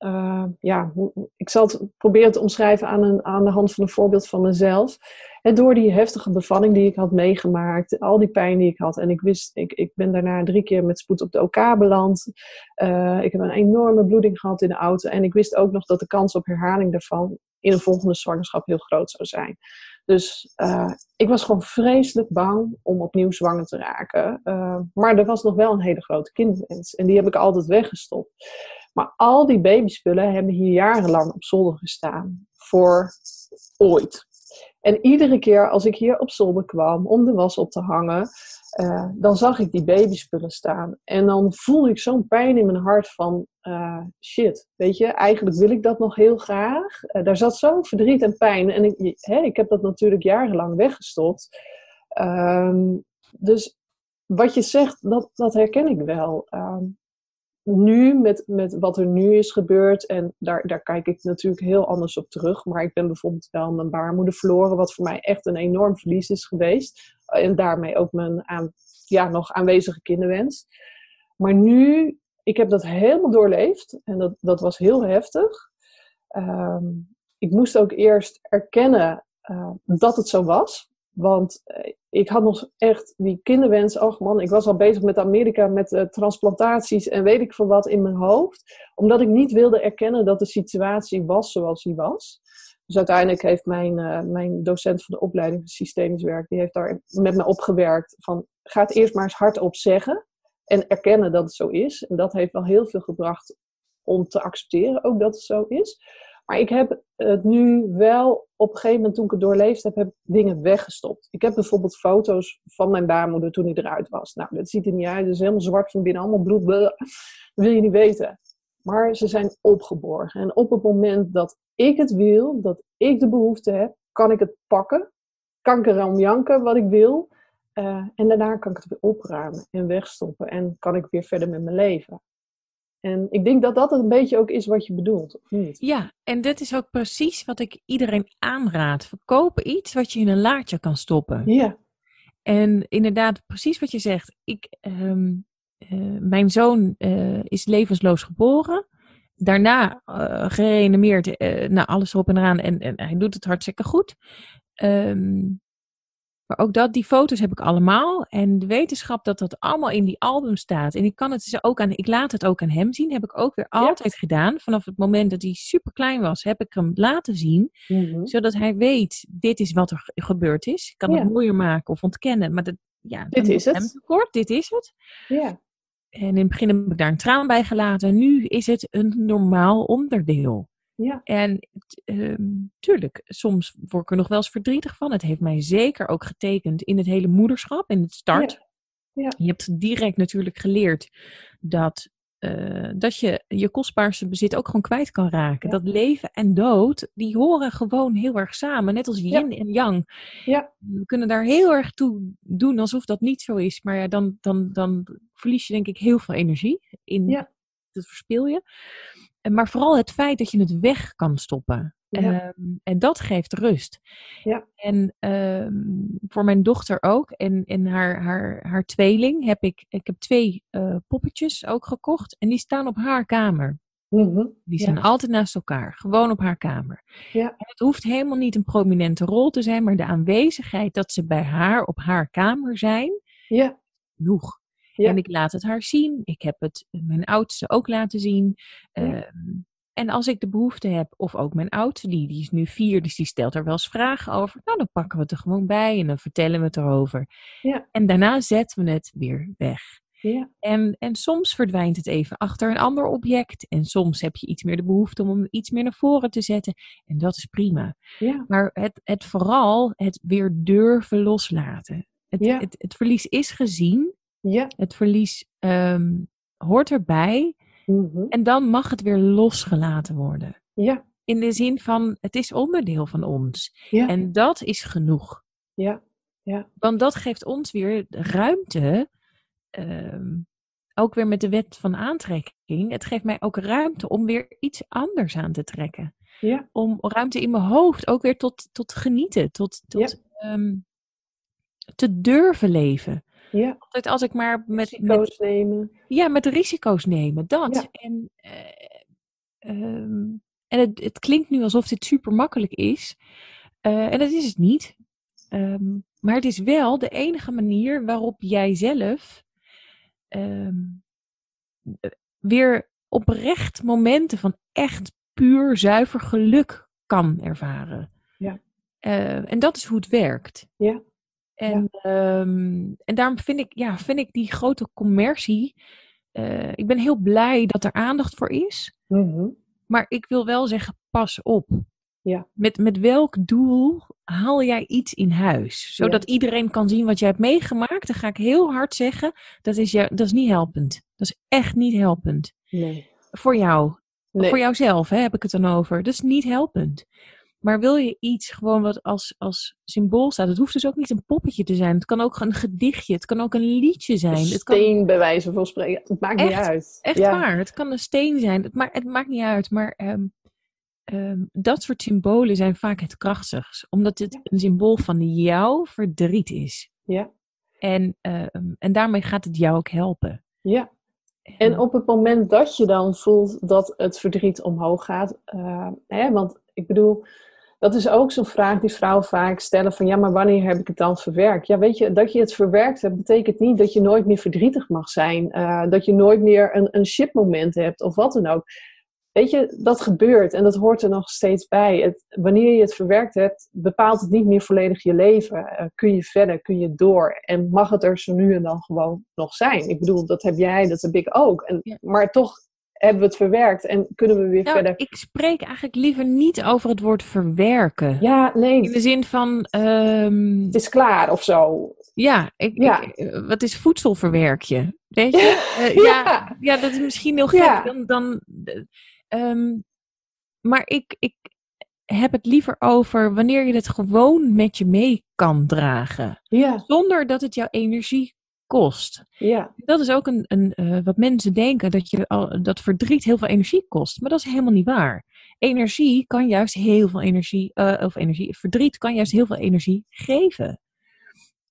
uh, ja, ik zal het proberen te omschrijven aan, een, aan de hand van een voorbeeld van mezelf. En door die heftige bevalling die ik had meegemaakt, al die pijn die ik had. En ik wist, ik, ik ben daarna drie keer met spoed op de OK beland. Uh, ik heb een enorme bloeding gehad in de auto. En ik wist ook nog dat de kans op herhaling daarvan in een volgende zwangerschap heel groot zou zijn. Dus uh, ik was gewoon vreselijk bang om opnieuw zwanger te raken. Uh, maar er was nog wel een hele grote kinderwens. En die heb ik altijd weggestopt. Maar al die babyspullen hebben hier jarenlang op zolder gestaan. Voor ooit. En iedere keer als ik hier op zolder kwam om de was op te hangen, uh, dan zag ik die babyspullen staan. En dan voelde ik zo'n pijn in mijn hart van, uh, shit, weet je, eigenlijk wil ik dat nog heel graag. Uh, daar zat zo'n verdriet en pijn. En ik, ik heb dat natuurlijk jarenlang weggestopt. Um, dus wat je zegt, dat, dat herken ik wel. Um, nu, met, met wat er nu is gebeurd, en daar, daar kijk ik natuurlijk heel anders op terug. Maar ik ben bijvoorbeeld wel mijn baarmoeder verloren, wat voor mij echt een enorm verlies is geweest. En daarmee ook mijn aan, ja, nog aanwezige kinderwens. Maar nu, ik heb dat helemaal doorleefd en dat, dat was heel heftig. Um, ik moest ook eerst erkennen uh, dat het zo was. Want eh, ik had nog echt die kinderwens. Oh man, ik was al bezig met Amerika met uh, transplantaties en weet ik veel wat in mijn hoofd. Omdat ik niet wilde erkennen dat de situatie was zoals die was. Dus uiteindelijk heeft mijn, uh, mijn docent van de opleiding systemisch werk, die heeft daar met me opgewerkt van ga het eerst maar eens hardop zeggen en erkennen dat het zo is. En dat heeft wel heel veel gebracht om te accepteren ook dat het zo is. Maar ik heb het nu wel op een gegeven moment, toen ik het doorleefd heb, heb dingen weggestopt. Ik heb bijvoorbeeld foto's van mijn baarmoeder toen hij eruit was. Nou, dat ziet er niet uit. Het is helemaal zwart van binnen, allemaal bloed. Dat wil je niet weten. Maar ze zijn opgeborgen. En op het moment dat ik het wil, dat ik de behoefte heb, kan ik het pakken. Kan ik erom janken wat ik wil. Uh, en daarna kan ik het weer opruimen en wegstoppen. En kan ik weer verder met mijn leven. En ik denk dat dat een beetje ook is wat je bedoelt, of niet? Ja, en dit is ook precies wat ik iedereen aanraad. Verkopen iets wat je in een laadje kan stoppen. Ja. En inderdaad, precies wat je zegt. Ik, um, uh, mijn zoon uh, is levensloos geboren. Daarna uh, gereanimeerd, nou alles erop en eraan. En, en hij doet het hartstikke goed. Um, maar ook dat, die foto's heb ik allemaal. En de wetenschap dat dat allemaal in die album staat. En ik kan het dus ook aan, ik laat het ook aan hem zien. Heb ik ook weer altijd gedaan. Vanaf het moment dat hij super klein was, heb ik hem laten zien. Mhm. Zodat hij weet, dit is wat er gebeurd is. Ik kan het mooier maken of ontkennen. Maar dat, ja, dit is het. Tekort, dit is het. Ja. En in het begin heb ik daar een traan bij gelaten. Nu is het een normaal onderdeel. Ja. En um, tuurlijk, soms word ik er nog wel eens verdrietig van. Het heeft mij zeker ook getekend in het hele moederschap, in het start. Ja. Ja. Je hebt direct natuurlijk geleerd dat, uh, dat je je kostbaarste bezit ook gewoon kwijt kan raken. Dat leven en dood, die horen gewoon heel erg samen. Net als yin en yang. Ja. We kunnen daar heel erg toe doen alsof dat niet zo is. Maar ja, dan, dan, dan verlies je denk ik heel veel energie. In. Dat verspil je maar vooral het feit dat je het weg kan stoppen. Ja. Um, en dat geeft rust. Ja. En um, voor mijn dochter ook. En, en haar, haar, haar tweeling heb ik, ik heb twee uh, poppetjes ook gekocht. En die staan op haar kamer. Mhm. Die Ja. zijn altijd naast elkaar, gewoon op haar kamer. Ja. En het hoeft helemaal niet een prominente rol te zijn, maar de aanwezigheid dat ze bij haar op haar kamer zijn, Ja. genoeg. Ja. En ik laat het haar zien. Ik heb het mijn oudste ook laten zien. Ja. Ehm, en als ik de behoefte heb, of ook mijn oudste, die, die is nu vier, dus die stelt er wel eens vragen over. Nou, dan pakken we het er gewoon bij en dan vertellen we het erover. Ja. En daarna zetten we het weer weg. Ja. En, en soms verdwijnt het even achter een ander object. En soms heb je iets meer de behoefte om hem iets meer naar voren te zetten. En dat is prima. Ja. Maar het, het vooral het weer durven loslaten. Het, Ja. het, het verlies is gezien. Ja. Het verlies ehm, hoort erbij. Mhm. En dan mag het weer losgelaten worden. Ja. In de zin van, het is onderdeel van ons. Ja. En dat is genoeg. Ja. Want dat geeft ons weer ruimte. ehm, ook weer met de wet van aantrekking. Het geeft mij ook ruimte om weer iets anders aan te trekken. Ja. Om ruimte in mijn hoofd ook weer tot, tot genieten. Tot, tot ehm, te durven leven. Ja. Altijd als ik maar met, met, Risico's nemen. ja, met risico's nemen, dat. Ja. En, eh, ehm, en het, het klinkt nu alsof dit super makkelijk is. Eh, en dat is het niet. Ehm, maar het is wel de enige manier waarop jij zelf eh, weer oprecht momenten van echt puur zuiver geluk kan ervaren. Ja. Eh, en dat is hoe het werkt. Ja. En, ehm, en daarom vind ik, ja, vind ik die grote commercie. eh, ik ben heel blij dat er aandacht voor is. Mhm. Maar ik wil wel zeggen, pas op. Ja. Met, met welk doel haal jij iets in huis? Zodat iedereen kan zien wat jij hebt meegemaakt. Dan ga ik heel hard zeggen, dat is, jou, dat is niet helpend. Dat is echt niet helpend. Nee. Voor jou. Nee. Voor jouzelf hè, heb ik het dan over. Dat is niet helpend. Maar wil je iets gewoon wat als, als symbool staat? Het hoeft dus ook niet een poppetje te zijn. Het kan ook een gedichtje. Het kan ook een liedje zijn. Een Het kan steen bij wijze van spreken. Het maakt niet uit. Echt ja. waar. Het kan een steen zijn. Het, ma het maakt niet uit. Maar ehm, ehm, dat soort symbolen zijn vaak het krachtigst. Omdat het Ja. een symbool van jouw verdriet is. Ja. En, ehm, en daarmee gaat het jou ook helpen. Ja. En op het moment dat je dan voelt dat het verdriet omhoog gaat, eh, hè, want ik bedoel, dat is ook zo'n vraag die vrouwen vaak stellen van ja, maar wanneer heb ik het dan verwerkt? Ja, weet je, dat je het verwerkt hebt, betekent niet dat je nooit meer verdrietig mag zijn, eh, dat je nooit meer een, een shitmoment hebt of wat dan ook. Weet je, dat gebeurt en dat hoort er nog steeds bij. Het, wanneer je het verwerkt hebt, bepaalt het niet meer volledig je leven. Eh, kun je verder, kun je door en mag het er zo nu en dan gewoon nog zijn. Ik bedoel, dat heb jij, dat heb ik ook. En. Maar toch hebben we het verwerkt en kunnen we weer Nou, verder. ik spreek eigenlijk liever niet over het woord verwerken. Ja, nee, In de zin van, ehm, het is klaar of zo. ja, ik, Ja. ik- eh, wat is voedselverwerk je? Weet je? Eh, ja. Ja. Ja, dat is misschien heel gek. Ja. Dan, dan, ehm, maar ik, ik heb het liever over wanneer je het gewoon met je mee kan dragen. Ja, Zonder dat het jouw energie kost. ja, Dat is ook een, een, eh, wat mensen denken, dat, je al, dat verdriet heel veel energie kost. Maar dat is helemaal niet waar. Energie kan juist heel veel energie, eh, of energie, verdriet kan juist heel veel energie geven.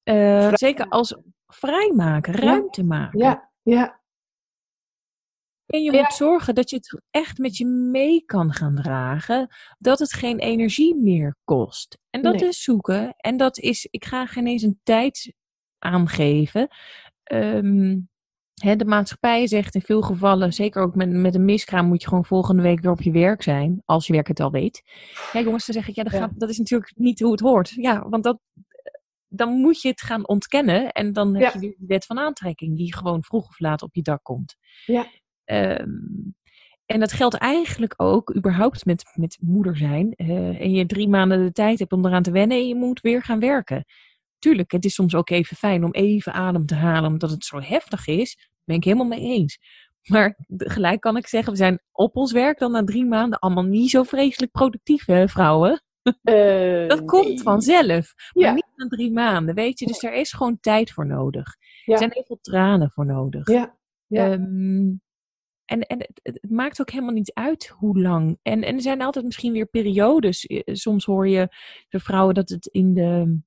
Eh, zeker als vrijmaken, ruimte maken. ja, ja, En je Ja. moet zorgen dat je het echt met je mee kan gaan dragen. Dat het geen energie meer kost. En dat Nee. is zoeken. En dat is, ik ga geen eens een tijd aangeven. Ehm, hè, de maatschappij zegt in veel gevallen, zeker ook met, met een miskraam, moet je gewoon volgende week weer op je werk zijn. Als je werk het al weet. Ja, jongens, dan zeg ik, ja, dat, Ja. Gaat, dat is natuurlijk niet hoe het hoort. Ja, want dat, dan moet je het gaan ontkennen. En dan heb Ja. je weer de wet van aantrekking, die gewoon vroeg of laat op je dak komt. Ja. Ehm, en dat geldt eigenlijk ook überhaupt met, met moeder zijn. en je drie maanden de tijd hebt om eraan te wennen en je moet weer gaan werken. Tuurlijk, het is soms ook even fijn om even adem te halen, omdat het zo heftig is. Daar ben ik helemaal mee eens. Maar gelijk kan ik zeggen, we zijn op ons werk dan na drie maanden allemaal niet zo vreselijk productief, hè, vrouwen. Eh, Dat komt nee. vanzelf. Maar Ja. niet na drie maanden, weet je. Dus er is gewoon tijd voor nodig. Ja. Er zijn heel veel tranen voor nodig. Ja, ja. Ehm, en en het, het het maakt ook helemaal niet uit hoe lang. En, en er zijn altijd misschien weer periodes. Eh, Soms hoor je de vrouwen dat het in de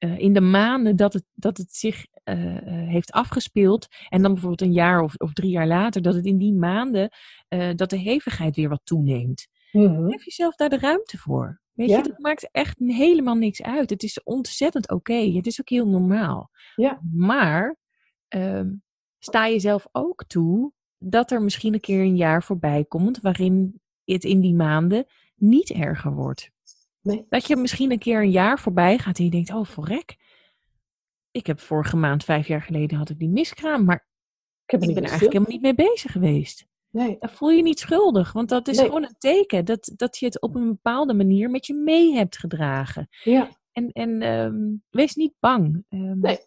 eh, in de maanden dat het, dat het zich eh, eh, heeft afgespeeld, en dan bijvoorbeeld een jaar of, of drie jaar later, dat het in die maanden, dat de hevigheid weer wat toeneemt. Mm Geef jezelf daar de ruimte voor. Weet je, dat maakt echt helemaal niks uit. Het is ontzettend oké. Het is ook heel normaal. Ja. Maar ehm, sta jezelf ook toe dat er misschien een keer een jaar voorbij komt waarin het in die maanden niet erger wordt. Nee. Dat je misschien een keer een jaar voorbij gaat en je denkt, oh verrek. Ik heb vorige maand, vijf jaar geleden, had ik die miskraam, maar ik, heb ik ben er eigenlijk helemaal niet mee bezig geweest. Nee. Dan voel je niet schuldig, want dat is gewoon een teken dat, dat je het op een bepaalde manier met je mee hebt gedragen. Ja. En, en ehm, wees niet bang. Um, nee.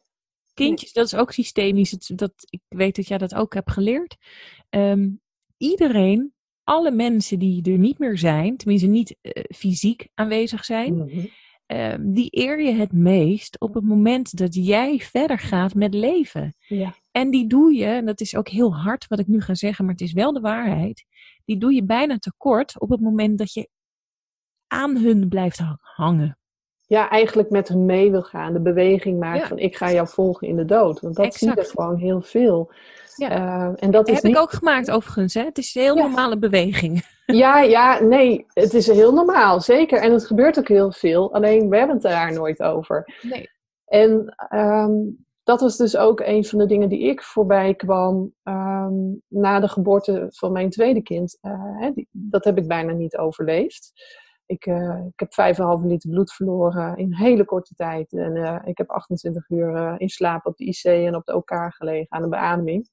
Kindjes, dat is ook systemisch. Dat, ik weet dat jij dat ook hebt geleerd. Ehm, iedereen alle mensen die er niet meer zijn, tenminste niet uh, fysiek aanwezig zijn, mm die eer je het meest op het moment dat jij verder gaat met leven. Ja. En die doe je, en dat is ook heel hard wat ik nu ga zeggen, maar het is wel de waarheid, die doe je bijna tekort op het moment dat je aan hun blijft hangen. Ja, eigenlijk met hen mee wil gaan, de beweging maken van ik ga jou volgen in de dood. Want dat exact. zie je gewoon heel veel. Ja. Uh, en dat is heb ik ook gemaakt overigens. Hè? Het is een heel normale beweging. Ja, ja, nee, het is heel normaal, zeker. En het gebeurt ook heel veel, alleen we hebben het daar nooit over. Nee. En um, dat was dus ook een van de dingen die ik voorbij kwam um, na de geboorte van mijn tweede kind. Uh, hè, die, dat heb ik bijna niet overleefd. Ik, uh, ik heb 5,5 liter bloed verloren in hele korte tijd. En uh, ik heb 28 uur uh, in slaap op de IC en op de OK gelegen aan de beademing.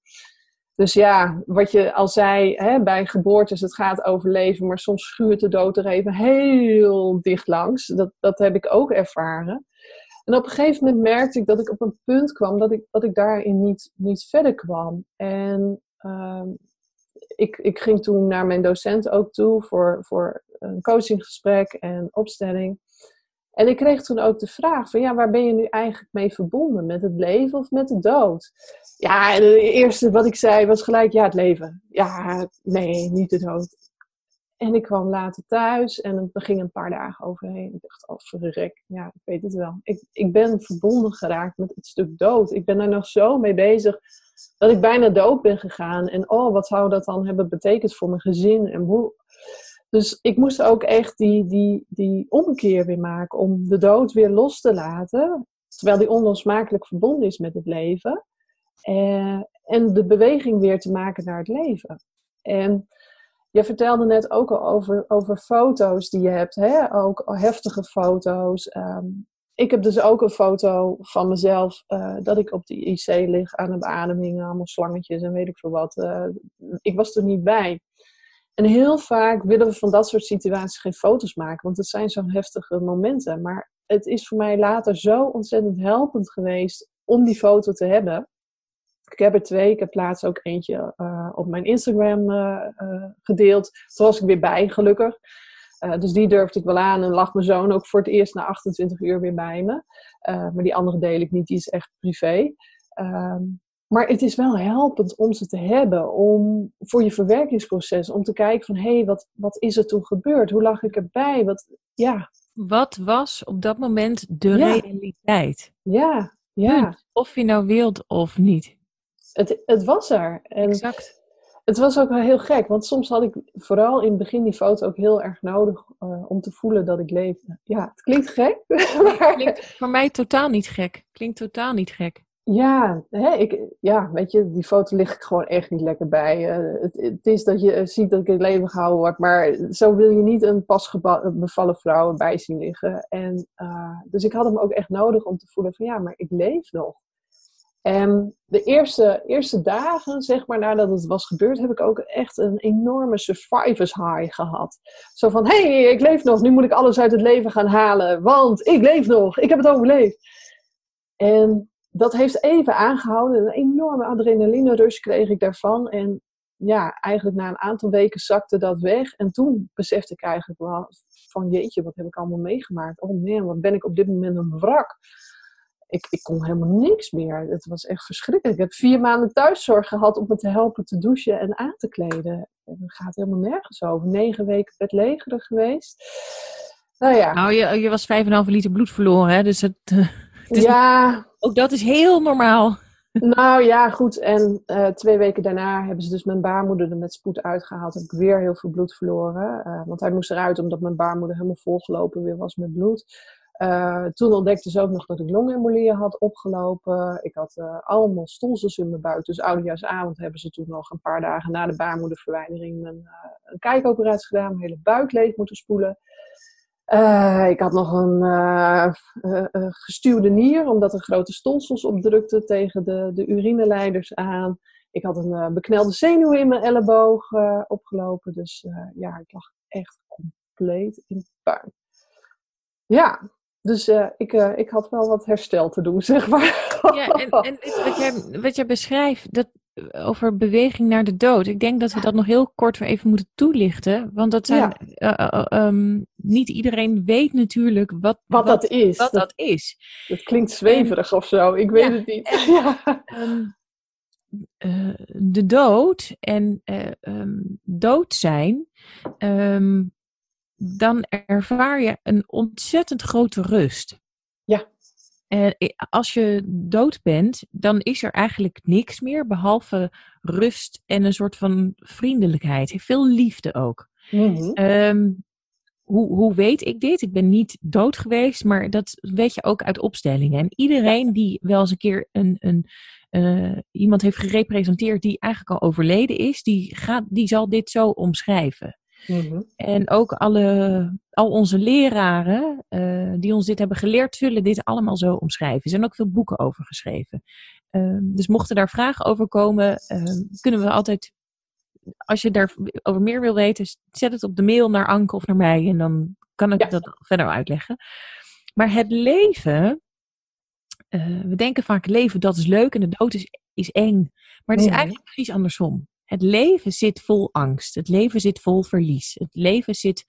Dus ja, wat je al zei, hè, bij geboortes, het gaat over leven, maar soms schuurt de dood er even heel dicht langs. Dat, dat heb ik ook ervaren. En op een gegeven moment merkte ik dat ik op een punt kwam dat ik, dat ik daarin niet, niet verder kwam. En uh, ik, ik ging toen naar mijn docent ook toe voor, voor een coachinggesprek en opstelling. En ik kreeg toen ook de vraag van ja, waar ben je nu eigenlijk mee verbonden? Met het leven of met de dood? Ja, het eerste wat ik zei was gelijk ja, het leven. Ja, nee, niet de dood. En ik kwam later thuis en er ging een paar dagen overheen. Ik dacht, oh verrek, ja, ik weet het wel. Ik, ik ben verbonden geraakt met het stuk dood. Ik ben daar nog zo mee bezig dat ik bijna dood ben gegaan. En oh, wat zou dat dan hebben betekend voor mijn gezin? En hoe... Dus ik moest ook echt die, die, die omkeer weer maken om de dood weer los te laten. Terwijl die onlosmakelijk verbonden is met het leven. Eh, en de beweging weer te maken naar het leven. En je vertelde net ook al over, over foto's die je hebt, hè? ook heftige foto's. Ehm, ik heb dus ook een foto van mezelf uh, dat ik op de IC lig aan de beademing, allemaal slangetjes en weet ik veel wat. Uh, ik was er niet bij. En heel vaak willen we van dat soort situaties geen foto's maken, want het zijn zo'n heftige momenten. Maar het is voor mij later zo ontzettend helpend geweest om die foto te hebben. Ik heb er twee. Ik heb laatst ook eentje uh, op mijn Instagram uh, uh, gedeeld. Toen was ik weer bij, gelukkig. dus die durfde ik wel aan. En lag mijn zoon ook voor het eerst na 28 uur weer bij me. maar die andere deel ik niet. Die is echt privé. Ehm, maar het is wel helpend om ze te hebben. Om, voor je verwerkingsproces. Om te kijken van... Hé, hey, wat, wat is er toen gebeurd? Hoe lag ik erbij? Wat, ja. wat was op dat moment de realiteit? Ja, ja. Of je nou wilt of niet het, het was er. En exact. Het was ook wel heel gek, want soms had ik vooral in het begin die foto ook heel erg nodig uh, om te voelen dat ik leefde. Ja, het klinkt gek. maar... Klinkt voor mij totaal niet gek. Klinkt totaal niet gek. Ja, hè, ik, ja, weet je, die foto ligt ik gewoon echt niet lekker bij. Uh, het, is dat je ziet dat ik in het leven gehouden word, maar zo wil je niet een pas bevallen vrouw bij zien liggen. En, uh, dus ik had hem ook echt nodig om te voelen van ja, maar ik leef nog. En de eerste, eerste dagen, zeg maar, nadat het was gebeurd, heb ik ook echt een enorme survivors high gehad. Zo van, hé, hey, ik leef nog, nu moet ik alles uit het leven gaan halen, want ik leef nog, ik heb het overleefd. En dat heeft even aangehouden, een enorme adrenaline rush kreeg ik daarvan. En ja, eigenlijk na een aantal weken zakte dat weg. En toen besefte ik eigenlijk wel van, jeetje, wat heb ik allemaal meegemaakt? Oh man, wat ben ik op dit moment een wrak ik, ik kon helemaal niks meer. Het was echt verschrikkelijk. Ik heb vier maanden thuiszorg gehad om me te helpen te douchen en aan te kleden. En gaat helemaal nergens over. Negen weken bedlegeren geweest. Nou ja. Nou, je, je was 5,5 liter bloed verloren, hè? dus het, Dus ja. Ook dat is heel normaal. Nou ja, goed. En uh, twee weken daarna hebben ze dus mijn baarmoeder er met spoed uitgehaald. Heb ik weer heel veel bloed verloren. Uh, want hij moest eruit omdat mijn baarmoeder helemaal volgelopen weer was met bloed. Uh, toen ontdekte ze ook nog dat ik longembolieën had opgelopen. Ik had allemaal stolsels in mijn buik. Dus oudejaarsavond hebben ze toen nog een paar dagen na de baarmoederverwijdering een, een kijkoperatie gedaan. Mijn hele buik leeg moeten spoelen. Uh, ik had nog een uh, gestuwde nier, omdat er grote stolsels opdrukten tegen de, de urineleiders aan. Ik had een beknelde zenuw in mijn elleboog opgelopen. Dus ja, ik lag echt compleet in puin. Ja, dus ik, ik had wel wat herstel te doen, zeg maar. Ja, en, en wat, jij, wat jij beschrijft, dat, over beweging naar de dood. Ik denk dat we dat nog heel kort even moeten toelichten. Want dat zijn, ja. uh, um, niet iedereen weet natuurlijk wat, wat, wat dat is. Wat dat, is. Het klinkt zweverig of zo, ik weet ja, het niet. En, ja. um, uh, de dood en um, dood zijn, dan ervaar je een ontzettend grote rust. En als je dood bent, dan is er eigenlijk niks meer behalve rust en een soort van vriendelijkheid. Veel liefde ook. Mm-hmm. Um, hoe, hoe weet ik dit? Ik ben niet dood geweest, maar dat weet je ook uit opstellingen. En iedereen die wel eens een keer een, een, uh, iemand heeft gerepresenteerd die eigenlijk al overleden is, die, gaat, die zal dit zo omschrijven. Mm-hmm. En ook alle, al onze leraren uh, die ons dit hebben geleerd, zullen dit allemaal zo omschrijven. Er zijn ook veel boeken over geschreven. Uh, dus mochten daar vragen over komen, uh, kunnen we altijd, als je daarover meer wil weten, zet het op de mail naar Anke of naar mij en dan kan ik ja. dat verder uitleggen. Maar het leven, eh, we denken vaak leven dat is leuk en de dood is, is eng. Maar het is eigenlijk precies andersom. Het leven zit vol angst. Het leven zit vol verlies. Het leven zit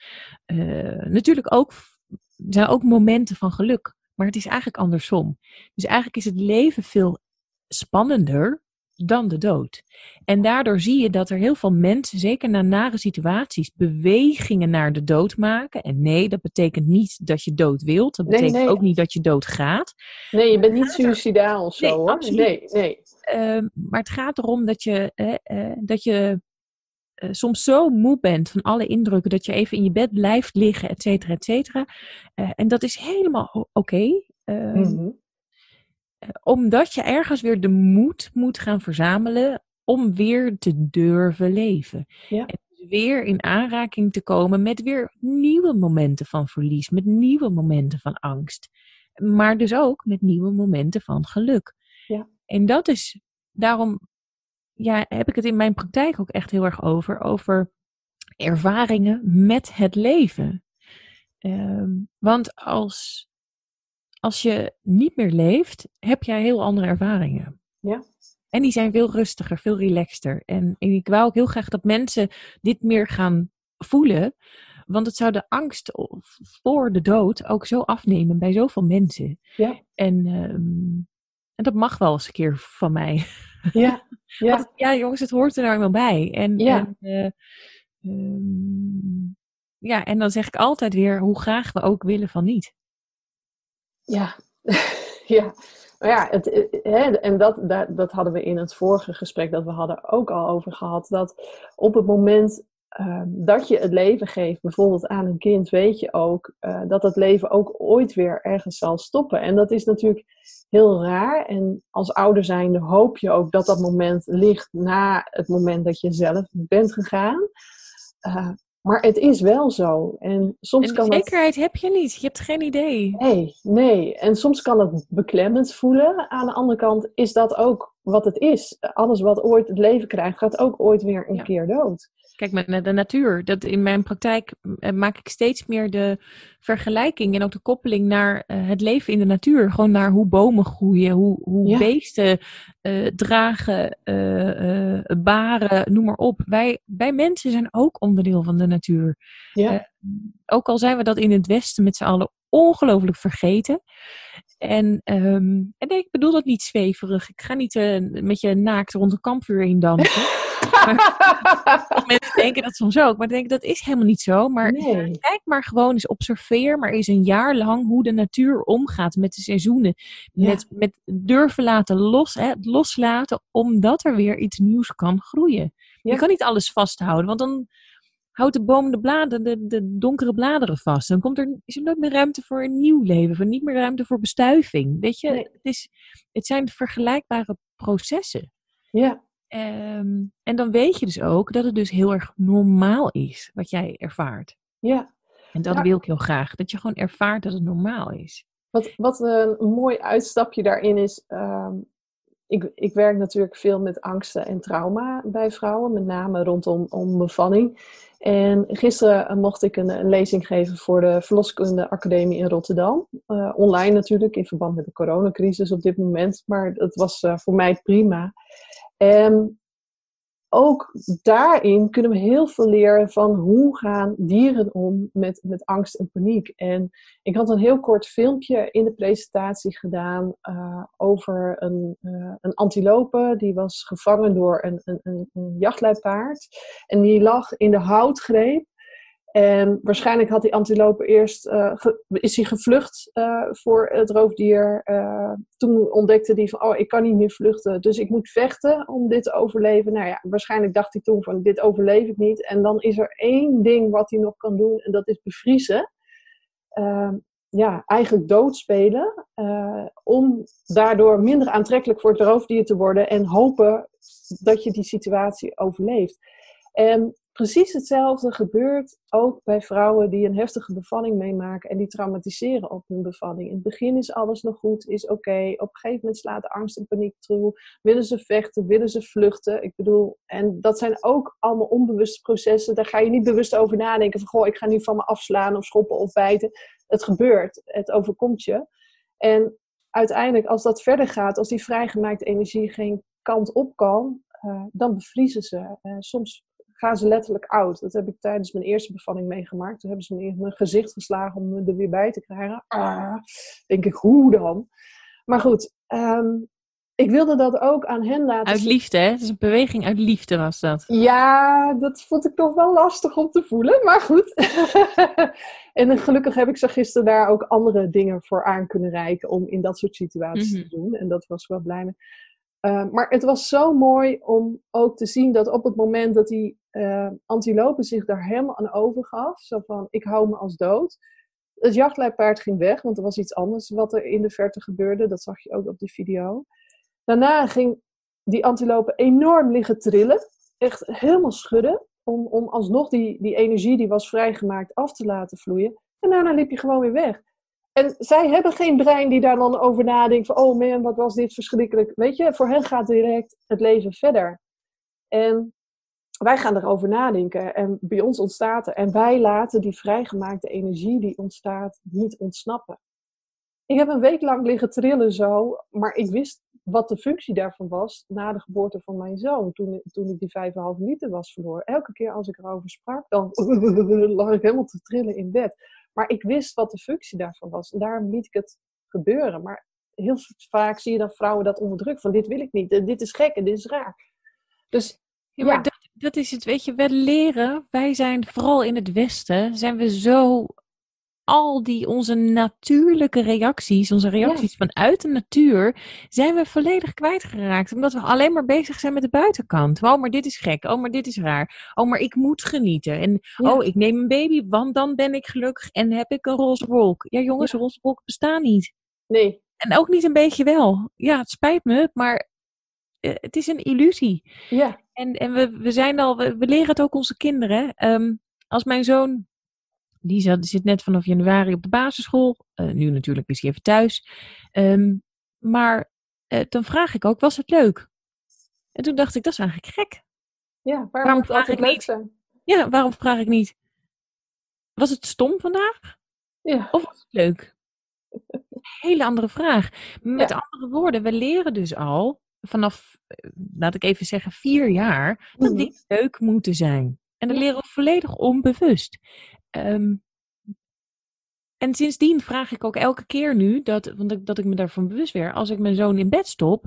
uh, natuurlijk ook, er zijn ook momenten van geluk. Maar het is eigenlijk andersom. Dus eigenlijk is het leven veel spannender dan de dood. En daardoor zie je dat er heel veel mensen, zeker na nare situaties, bewegingen naar de dood maken. En nee, dat betekent niet dat je dood wilt. Dat betekent nee, nee. ook niet dat je dood gaat. Nee, je bent niet suicidaal of zo nee, hoor. Absoluut. Nee, nee. Uh, maar het gaat erom dat je, uh, uh, dat je uh, soms zo moe bent van alle indrukken dat je even in je bed blijft liggen, et cetera, et cetera. Uh, en dat is helemaal oké. Okay. Uh, mm-hmm. Omdat je ergens weer de moed moet gaan verzamelen om weer te durven leven. Ja. En dus weer in aanraking te komen met weer nieuwe momenten van verlies, met nieuwe momenten van angst. Maar dus ook met nieuwe momenten van geluk. Ja. En dat is, daarom ja, heb ik het in mijn praktijk ook echt heel erg over, over ervaringen met het leven. Um, want als, als je niet meer leeft, heb jij heel andere ervaringen. Ja. En die zijn veel rustiger, veel relaxter. En, en ik wou ook heel graag dat mensen dit meer gaan voelen. Want het zou de angst voor de dood ook zo afnemen bij zoveel mensen. Ja. En, um, en dat mag wel eens een keer van mij. Ja, ja. Want, ja jongens, het hoort er nou eenmaal bij. En, Ja. en, uh, um, ja, en dan zeg ik altijd weer hoe graag we ook willen van niet. Ja, ja. Maar ja, het, hè, en dat, dat, hadden we in het vorige gesprek dat we hadden ook al over gehad. Dat op het moment uh, dat je het leven geeft, bijvoorbeeld aan een kind, weet je ook uh, dat dat leven ook ooit weer ergens zal stoppen. En dat is natuurlijk heel raar. En als ouder zijnde hoop je ook dat dat moment ligt na het moment dat je zelf bent gegaan. Uh, maar het is wel zo. En soms en kan zekerheid heb je niet. Je hebt geen idee. Nee, nee. En soms kan het beklemmend voelen. Aan de andere kant is dat ook wat het is. Alles wat ooit het leven krijgt, gaat ook ooit weer een ja. keer dood. Kijk, met de natuur. Dat in mijn praktijk maak ik steeds meer de vergelijking en ook de koppeling naar uh, het leven in de natuur. Gewoon naar hoe bomen groeien, hoe, hoe ja. beesten uh, dragen, uh, baren, noem maar op. Wij, wij mensen zijn ook onderdeel van de natuur. Ja. ook al zijn we dat in het Westen met z'n allen ongelooflijk vergeten. En, um, en nee, ik bedoel dat niet zweverig. Ik ga niet met je naakt rond een kampvuur heen dansen. mensen denken dat soms ook, maar denken dat is helemaal niet zo. Maar Nee. kijk maar gewoon eens, observeer maar eens een jaar lang hoe de natuur omgaat met de seizoenen. Ja. Met, met durven laten los, hè, loslaten, omdat er weer iets nieuws kan groeien. Ja. Je kan niet alles vasthouden, want dan houdt de boom de, bladeren, de, de donkere bladeren vast. Dan komt er, is er nooit meer ruimte voor een nieuw leven, voor niet meer ruimte voor bestuiving. Weet je, Nee. het, is, het zijn vergelijkbare processen. Ja, Ehm, en dan weet je dus ook dat het dus heel erg normaal is wat jij ervaart. ja. En dat Ja. wil ik heel graag. Dat je gewoon ervaart dat het normaal is. Wat, wat een mooi uitstapje daarin is. ehm, ik, ik werk natuurlijk veel met angsten en trauma bij vrouwen, met name rondom om bevalling. En gisteren eh, mocht ik een, een lezing geven voor de Verloskunde Academie in Rotterdam. Eh, online natuurlijk, in verband met de coronacrisis op dit moment. Maar het was eh, voor mij prima. En ook daarin kunnen we heel veel leren van hoe gaan dieren om met, met angst en paniek. En ik had een heel kort filmpje in de presentatie gedaan eh, over een, eh, een antilope. Die was gevangen door een, een, een, een jachtluipaard. En die lag in de houtgreep. En waarschijnlijk had die antilope eerst, eh, is hij gevlucht eh, voor het roofdier. Eh, toen ontdekte hij van, oh, ik kan niet meer vluchten, dus ik moet vechten om dit te overleven. Nou ja, waarschijnlijk dacht hij toen van, dit overleef ik niet. En dan is er één ding wat hij nog kan doen, en dat is bevriezen. Ehm, ja, eigenlijk doodspelen. om daardoor minder aantrekkelijk voor het roofdier te worden en hopen dat je die situatie overleeft. En precies hetzelfde gebeurt ook bij vrouwen die een heftige bevalling meemaken en die traumatiseren op hun bevalling. In het begin is alles nog goed, is oké. Op een gegeven moment slaat de angst en paniek toe. Willen ze vechten, willen ze vluchten. Ik bedoel, en dat zijn ook allemaal onbewuste processen. Daar ga je niet bewust over nadenken van, goh, ik ga nu van me afslaan of schoppen of bijten. Het gebeurt, het overkomt je. En uiteindelijk, als dat verder gaat, als die vrijgemaakte energie geen kant op kan, eh, dan bevriezen ze. Eh, soms gaan ze letterlijk oud. Dat heb ik tijdens mijn eerste bevalling meegemaakt. Toen hebben ze me in mijn gezicht geslagen om me er weer bij te krijgen. Ah, denk ik, hoe dan? Maar goed, ehm, ik wilde dat ook aan hen laten Uit liefde, hè? Het is een beweging uit liefde was dat. ja, dat vond ik toch wel lastig om te voelen, maar goed. en gelukkig heb ik ze gisteren daar ook andere dingen voor aan kunnen reiken om in dat soort situaties Mhm. te doen. En dat was wel blij mee. Uh, maar het was zo mooi om ook te zien dat op het moment dat die uh, antilope zich daar helemaal aan overgaf, zo van ik hou me als dood. Het jachtluipaard ging weg, want er was iets anders wat er in de verte gebeurde. Dat zag je ook op die video. Daarna ging die antilope enorm liggen trillen. Echt helemaal schudden. Om, om alsnog die, die energie die was vrijgemaakt af te laten vloeien. En daarna liep je gewoon weer weg. En zij hebben geen brein die daar dan over nadenkt. Van, oh man, wat was dit verschrikkelijk. Weet je, voor hen gaat direct het leven verder. En wij gaan erover nadenken. En bij ons ontstaat er. En wij laten die vrijgemaakte energie die ontstaat niet ontsnappen. Ik heb een week lang liggen trillen zo. Maar ik wist wat de functie daarvan was na de geboorte van mijn zoon. Toen, toen ik die 5,5 liter was verloren. Elke keer als ik erover sprak, dan lag ik helemaal te trillen in bed. Maar ik wist wat de functie daarvan was. En daarom liet ik het gebeuren. Maar heel vaak zie je dan vrouwen dat onder druk. Van dit wil ik niet. Dit is gek en dit is raar. Dus ja, maar Dat, dat is het. Weet je, we leren. Wij zijn vooral in het Westen. Zijn we zo al die onze natuurlijke reacties, onze reacties ja. vanuit de natuur, zijn we volledig kwijtgeraakt. Omdat we alleen maar bezig zijn met de buitenkant. Oh, maar dit is gek. Oh, maar dit is raar. Oh, maar ik moet genieten. En ja. oh, ik neem een baby, want dan ben ik gelukkig en heb ik een roze wolk. Ja, jongens, ja. roze wolken bestaan niet. Nee. En ook niet een beetje wel. Ja, het spijt me, maar uh, het is een illusie. Ja. En, en we, we zijn al, we, we leren het ook onze kinderen. Um, als mijn zoon die zat, zit net vanaf januari op de basisschool. Uh, nu natuurlijk is hij even thuis. Um, maar uh, dan vraag ik ook, was het leuk? En toen dacht ik, dat is eigenlijk gek. Ja, waarom, waarom vraag ik niet? Zijn? Ja, waarom vraag ik niet? Was het stom vandaag? Ja. Of was het leuk? Hele andere vraag. Met ja. andere woorden, we leren dus al vanaf, laat ik even zeggen, vier jaar, dat Mhm. dingen leuk moeten zijn. En dat leren we volledig onbewust. Um, en sindsdien vraag ik ook elke keer nu, dat, want ik, dat ik me daarvan bewust werd, als ik mijn zoon in bed stop,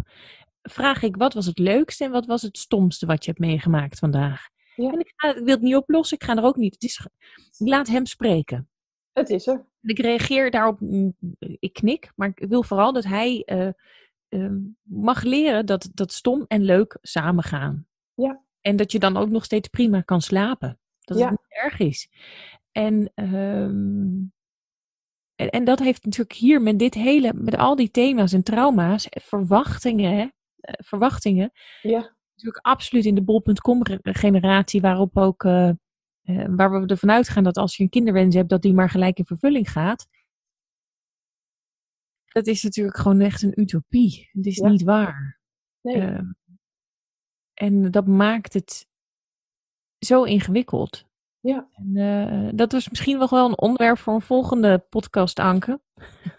vraag ik, wat was het leukste en wat was het stomste wat je hebt meegemaakt vandaag? Ja. En ik, ga, ik wil het niet oplossen, ik ga er ook niet. Het is, ik laat hem spreken. Het is er. Ik reageer daarop, mm, ik knik, maar ik wil vooral dat hij eh, ehm, mag leren dat, dat stom en leuk samengaan. Ja. En dat je dan ook nog steeds prima kan slapen. Dat Ja. het niet erg is. En, ehm, en, en dat heeft natuurlijk hier met dit hele, met al die thema's en trauma's, eh, verwachtingen, hè, eh, verwachtingen, Ja. natuurlijk absoluut in de bol.com ge- generatie, waarop ook, eh, waar we ervan uitgaan dat als je een kinderwens hebt, dat die maar gelijk in vervulling gaat. Dat is natuurlijk gewoon echt een utopie. Het is Ja. niet waar. Nee. Ehm, en dat maakt het zo ingewikkeld. Ja. En, eh, dat was misschien nog wel een onderwerp voor een volgende podcast, Anke.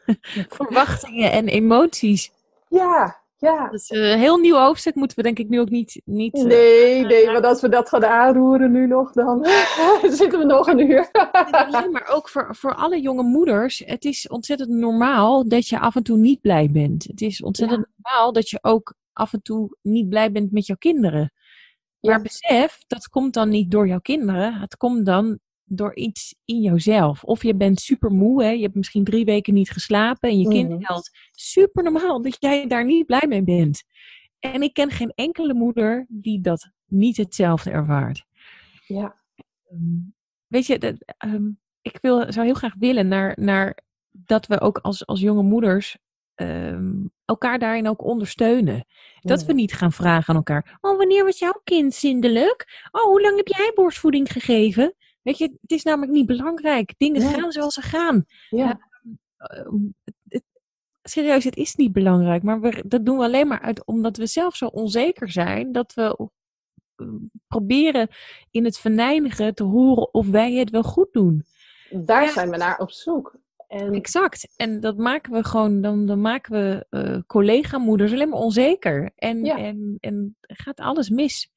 Verwachtingen en emoties. ja. Ja. Is een heel nieuw hoofdstuk. Moeten we denk ik nu ook niet... niet eh, Nee, nee, want als we dat gaan aanroeren nu nog, dan zitten we nog een uur. Nee, maar ook voor, voor alle jonge moeders. Het is ontzettend normaal dat je af en toe niet blij bent. Het is ontzettend normaal dat je ook af en toe niet blij bent met jouw kinderen. Maar besef, dat komt dan niet door jouw kinderen. Het komt dan door iets in jouzelf. Of je bent super moe, hè? je hebt misschien drie weken niet geslapen en je kind huilt. Super normaal dat jij daar niet blij mee bent. En ik ken geen enkele moeder die dat niet hetzelfde ervaart. Ja. Ehm, weet je, dat, ehm, ik wil, zou heel graag willen naar, naar dat we ook als, als jonge moeders ehm, elkaar daarin ook ondersteunen. Dat we niet gaan vragen aan elkaar: Oh, wanneer was jouw kind zindelijk? Oh, hoe lang heb jij borstvoeding gegeven? Weet je, het is namelijk niet belangrijk. Dingen gaan zoals ze gaan. Ja. Ehm, het- het- serieus, het is niet belangrijk. Maar we, dat doen we alleen maar uit omdat we zelf zo onzeker zijn dat we eh, proberen in het venijnigen te horen of wij het wel goed doen. Daar Ja. zijn we naar op zoek. En Exact. En dat maken we gewoon, dan, dan maken we eh collega-moeders alleen maar onzeker. En, Ja. en, en gaat alles mis.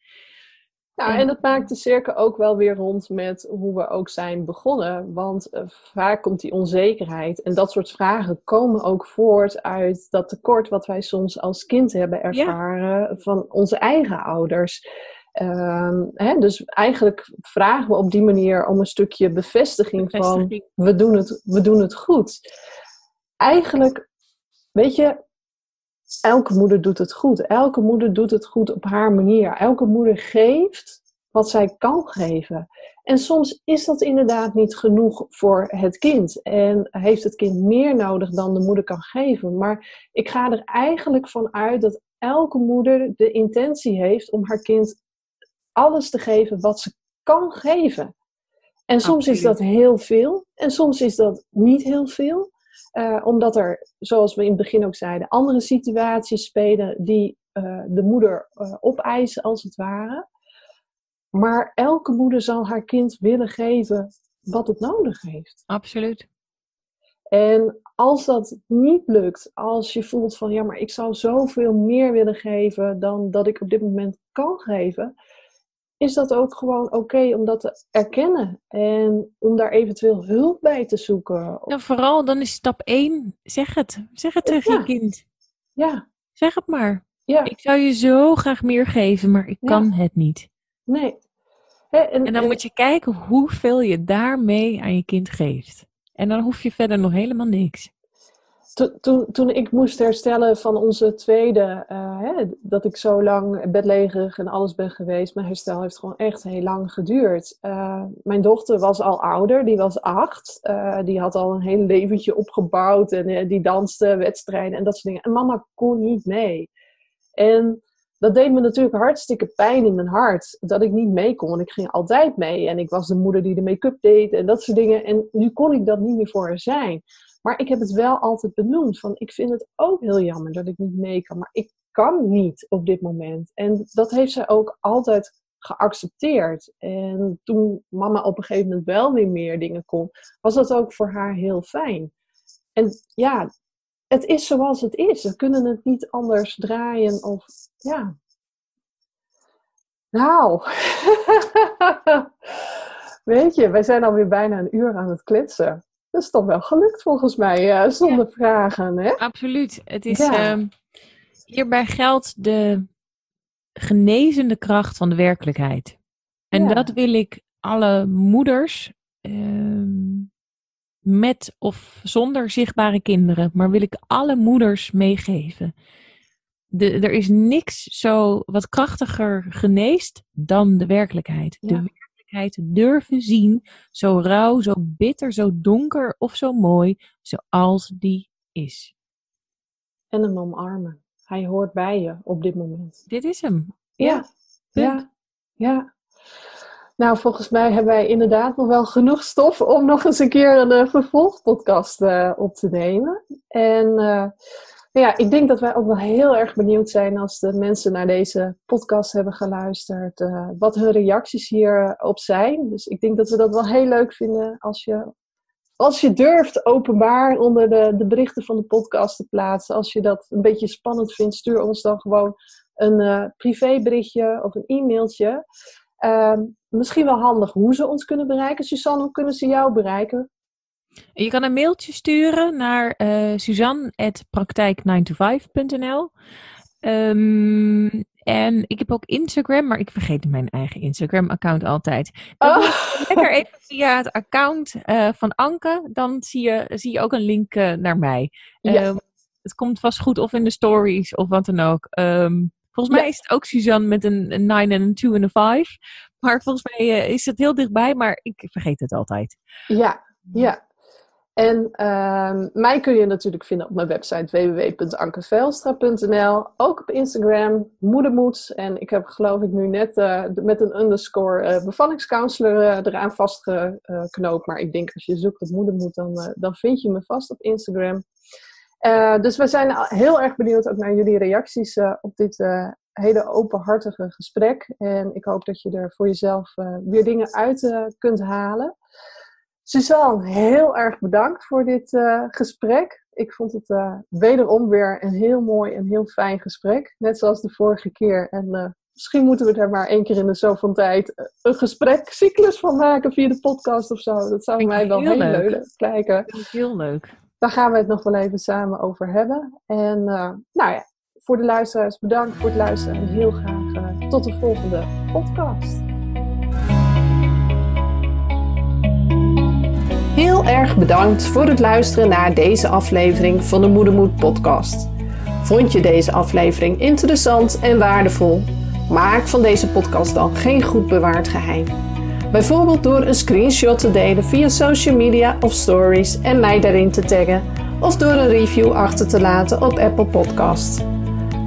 Nou, En- en dat maakt de cirkel ook wel weer rond met hoe we ook zijn begonnen. Want eh, vaak komt die onzekerheid en dat soort vragen komen ook voort uit dat tekort wat wij soms als kind hebben ervaren van onze eigen ouders. Ehm, hè, dus eigenlijk vragen we op die manier om een stukje bevestiging van Bevestiging. we doen het, we doen het goed. Eigenlijk, weet je, elke moeder doet het goed. Elke moeder doet het goed op haar manier. Elke moeder geeft wat zij kan geven. En soms is dat inderdaad niet genoeg voor het kind. En heeft het kind meer nodig dan de moeder kan geven. Maar ik ga er eigenlijk van uit dat elke moeder de intentie heeft om haar kind alles te geven wat ze kan geven. En soms is dat heel veel en soms is dat niet heel veel. Eh, omdat er, zoals we in het begin ook zeiden, andere situaties spelen die eh, de moeder eh, opeisen, als het ware. Maar elke moeder zal haar kind willen geven wat het nodig heeft. Absoluut. En als dat niet lukt, als je voelt van ja, maar ik zou zoveel meer willen geven dan dat ik op dit moment kan geven, is dat ook gewoon oké om dat te erkennen en om daar eventueel hulp bij te zoeken. Nou, vooral dan is stap 1, zeg het. Zeg het tegen Ja. je kind. Ja, Zeg het maar. ja, Ik zou je zo graag meer geven, maar ik Ja. kan het niet. nee. En, En dan en- moet je kijken hoeveel je daarmee aan je kind geeft. En dan hoef je verder nog helemaal niks. To- toen, toen ik moest herstellen van onze tweede, eh, hè, dat ik zo lang bedlegerig en alles ben geweest, mijn herstel heeft gewoon echt heel lang geduurd. Eh, mijn dochter was al ouder, die was acht. Eh, die had al een heel leventje opgebouwd en die danste wedstrijden en dat soort dingen. En mama kon niet mee. En dat deed me natuurlijk hartstikke pijn in mijn hart. Dat ik niet mee kon. Ik ging altijd mee. En ik was de moeder die de make-up deed en dat soort dingen. En nu kon ik dat niet meer voor haar zijn. Maar ik heb het wel altijd benoemd. Van ik vind het ook heel jammer dat ik niet mee kan. Maar ik kan niet op dit moment. En dat heeft zij ook altijd geaccepteerd. En toen mama op een gegeven moment wel weer meer dingen kon, was dat ook voor haar heel fijn. En ja, het is zoals het is. We kunnen het niet anders draaien of ja. Nou, weet je, wij zijn alweer bijna een uur aan het kletsen. Dat is toch wel gelukt volgens mij, eh, zonder vragen, hè? Absoluut. Het is, Ja. ehm, Hierbij geldt de genezende kracht van de werkelijkheid. En dat wil ik alle moeders ehm, met of zonder zichtbare kinderen, maar wil ik alle moeders meegeven. De, er is niks zo wat krachtiger geneest dan de werkelijkheid. De werkelijkheid durven zien, zo rauw, zo bitter, zo donker of zo mooi, zoals die is. En hem omarmen. Hij hoort bij je op dit moment. Dit is hem. Ja, ja, ja. Nou, volgens mij hebben wij inderdaad nog wel genoeg stof om nog eens een keer een uh, vervolgpodcast uh, op te nemen. En uh, ja, ik denk dat wij ook wel heel erg benieuwd zijn als de mensen naar deze podcast hebben geluisterd, wat hun reacties hierop zijn. Dus ik denk dat we dat wel heel leuk vinden als je, als je durft openbaar onder de, de berichten van de podcast te plaatsen. Als je dat een beetje spannend vindt, stuur ons dan gewoon een privéberichtje of een e-mailtje. Ehm, misschien wel handig hoe ze ons kunnen bereiken. Suzanne, hoe kunnen ze jou bereiken? Je kan een mailtje sturen naar uh, eh, suzanne.praktijk9to5.nl um, En ik heb ook Instagram, maar ik vergeet mijn eigen Instagram-account altijd. Dan oh. lekker even via het account uh, van Anke. Dan zie je, zie je ook een link uh, naar mij. Ja. Um, het komt vast goed of in de stories of wat dan ook. Um, Volgens mij is het ook Suzanne met een, een 9 en een 2 en een 5. Maar volgens mij uh, is het heel dichtbij, maar ik vergeet het altijd. Ja, ja. En uh, mij kun je natuurlijk vinden op mijn website www.ankevelstra.nl. Ook op Instagram, moedermoed. En ik heb geloof ik nu net uh, met een underscore uh, bevallingscounselor eraan vastgeknoopt. maar ik denk als je zoekt op moedermoed, dan, dan vind je me vast op Instagram. Dus we zijn heel erg benieuwd ook naar jullie reacties op dit hele openhartige gesprek. En ik hoop dat je er voor jezelf weer dingen uit kunt halen. Suzanne, heel erg bedankt voor dit gesprek. Ik vond het wederom weer een heel mooi en heel fijn gesprek. Net zoals de vorige keer. En misschien moeten we er maar één keer in de zoveel tijd een gesprekcyclus van maken via de podcast of zo. Dat zou mij wel heel, leuk lijken. Heel leuk. Daar gaan we het nog wel even samen over hebben. En nou ja, voor de luisteraars bedankt voor het luisteren en heel graag tot de volgende podcast. Heel erg bedankt voor het luisteren naar deze aflevering van de Moedermoed podcast. Vond je deze aflevering interessant en waardevol? Maak van deze podcast dan geen goed bewaard geheim. Bijvoorbeeld door een screenshot te delen via social media of stories en mij daarin te taggen, of door een review achter te laten op Apple Podcasts.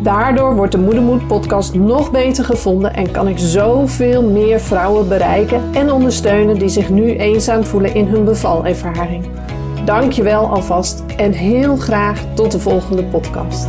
Daardoor wordt de Moedermoed podcast nog beter gevonden en kan ik zoveel meer vrouwen bereiken en ondersteunen die zich nu eenzaam voelen in hun bevalervaring. Dankjewel alvast en heel graag tot de volgende podcast.